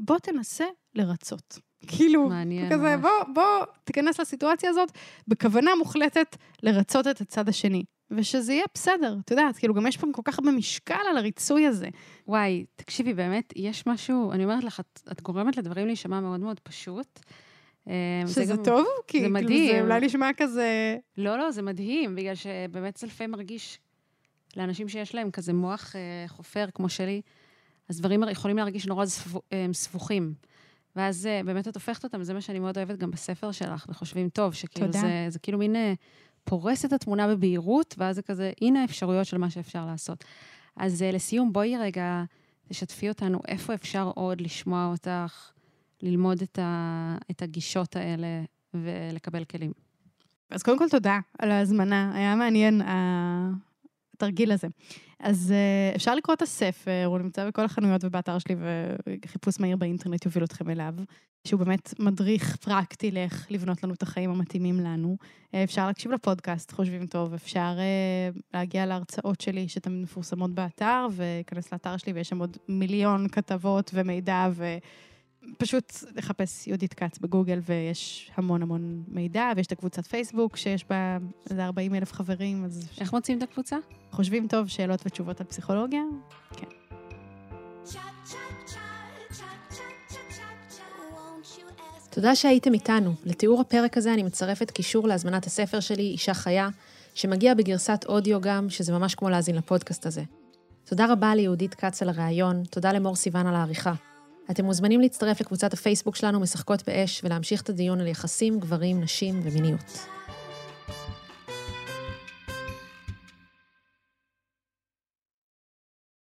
בוא תנסה לרצות. כאילו, מעניין כזה, ממש. בוא, בוא תיכנס לסיטואציה הזאת בכוונה מוחלטת לרצות את הצד השני. ושזה יהיה בסדר, את יודעת, כאילו גם יש פה כל כך הרבה משקל על הריצוי הזה. וואי, תקשיבי, באמת, יש משהו, אני אומרת לך, את, את גורמת לדברים להישמע מאוד מאוד פשוט. אה, זה שזה גם- טוב? כי זה כאילו מדהים. זה אולי נשמע כזה... לא, לא, זה מדהים, בגלל שבאמת זה לפעמים מרגיש, לאנשים שיש להם כזה מוח אה, חופר כמו שלי, אז דברים יכולים להרגיש נורא אה, סבוכים. ואז אה, באמת את הופכת אותם, זה מה שאני מאוד אוהבת גם בספר שלך, וחושבים טוב, שכאילו תודה. זה, זה כאילו מין אה, פורס את התמונה בבהירות, ואז זה כזה, הנה האפשרויות של מה שאפשר לעשות. אז אה, לסיום, בואי רגע, תשתפי אותנו, איפה אפשר עוד לשמוע אותך, ללמוד את, ה, את הגישות האלה ולקבל כלים. אז קודם כל תודה על ההזמנה, היה מעניין התרגיל הזה. אז אה, אפשר לקרוא את הספר, הוא נמצא בכל החנויות ובאתר שלי, וחיפוש מהיר באינטרנט יוביל אתכם אליו, שהוא באמת מדריך פרקטי לאיך לבנות לנו את החיים המתאימים לנו. אה, אפשר להקשיב לפודקאסט, חושבים טוב, אפשר אה, להגיע להרצאות שלי שתמיד מפורסמות באתר, ולהיכנס לאתר שלי ויש שם עוד מיליון כתבות ומידע ו... פשוט לחפש יהודית כץ בגוגל ויש המון המון מידע, ויש את הקבוצת פייסבוק שיש בה איזה 40 אלף חברים, אז איך מוצאים את הקבוצה? חושבים טוב, שאלות ותשובות על פסיכולוגיה. תודה שהייתם איתנו. לתיאור הפרק הזה אני מצרפת קישור להזמנת הספר שלי, אישה חיה, שמגיע בגרסת אודיו גם, שזה ממש כמו להאזין לפודקאסט הזה. תודה רבה ליהודית כץ על הראיון, תודה למור סיוון על העריכה. אתם מוזמנים להצטרף לקבוצת הפייסבוק שלנו, משחקות באש, ולהמשיך את הדיון על יחסים, גברים, נשים ומיניות.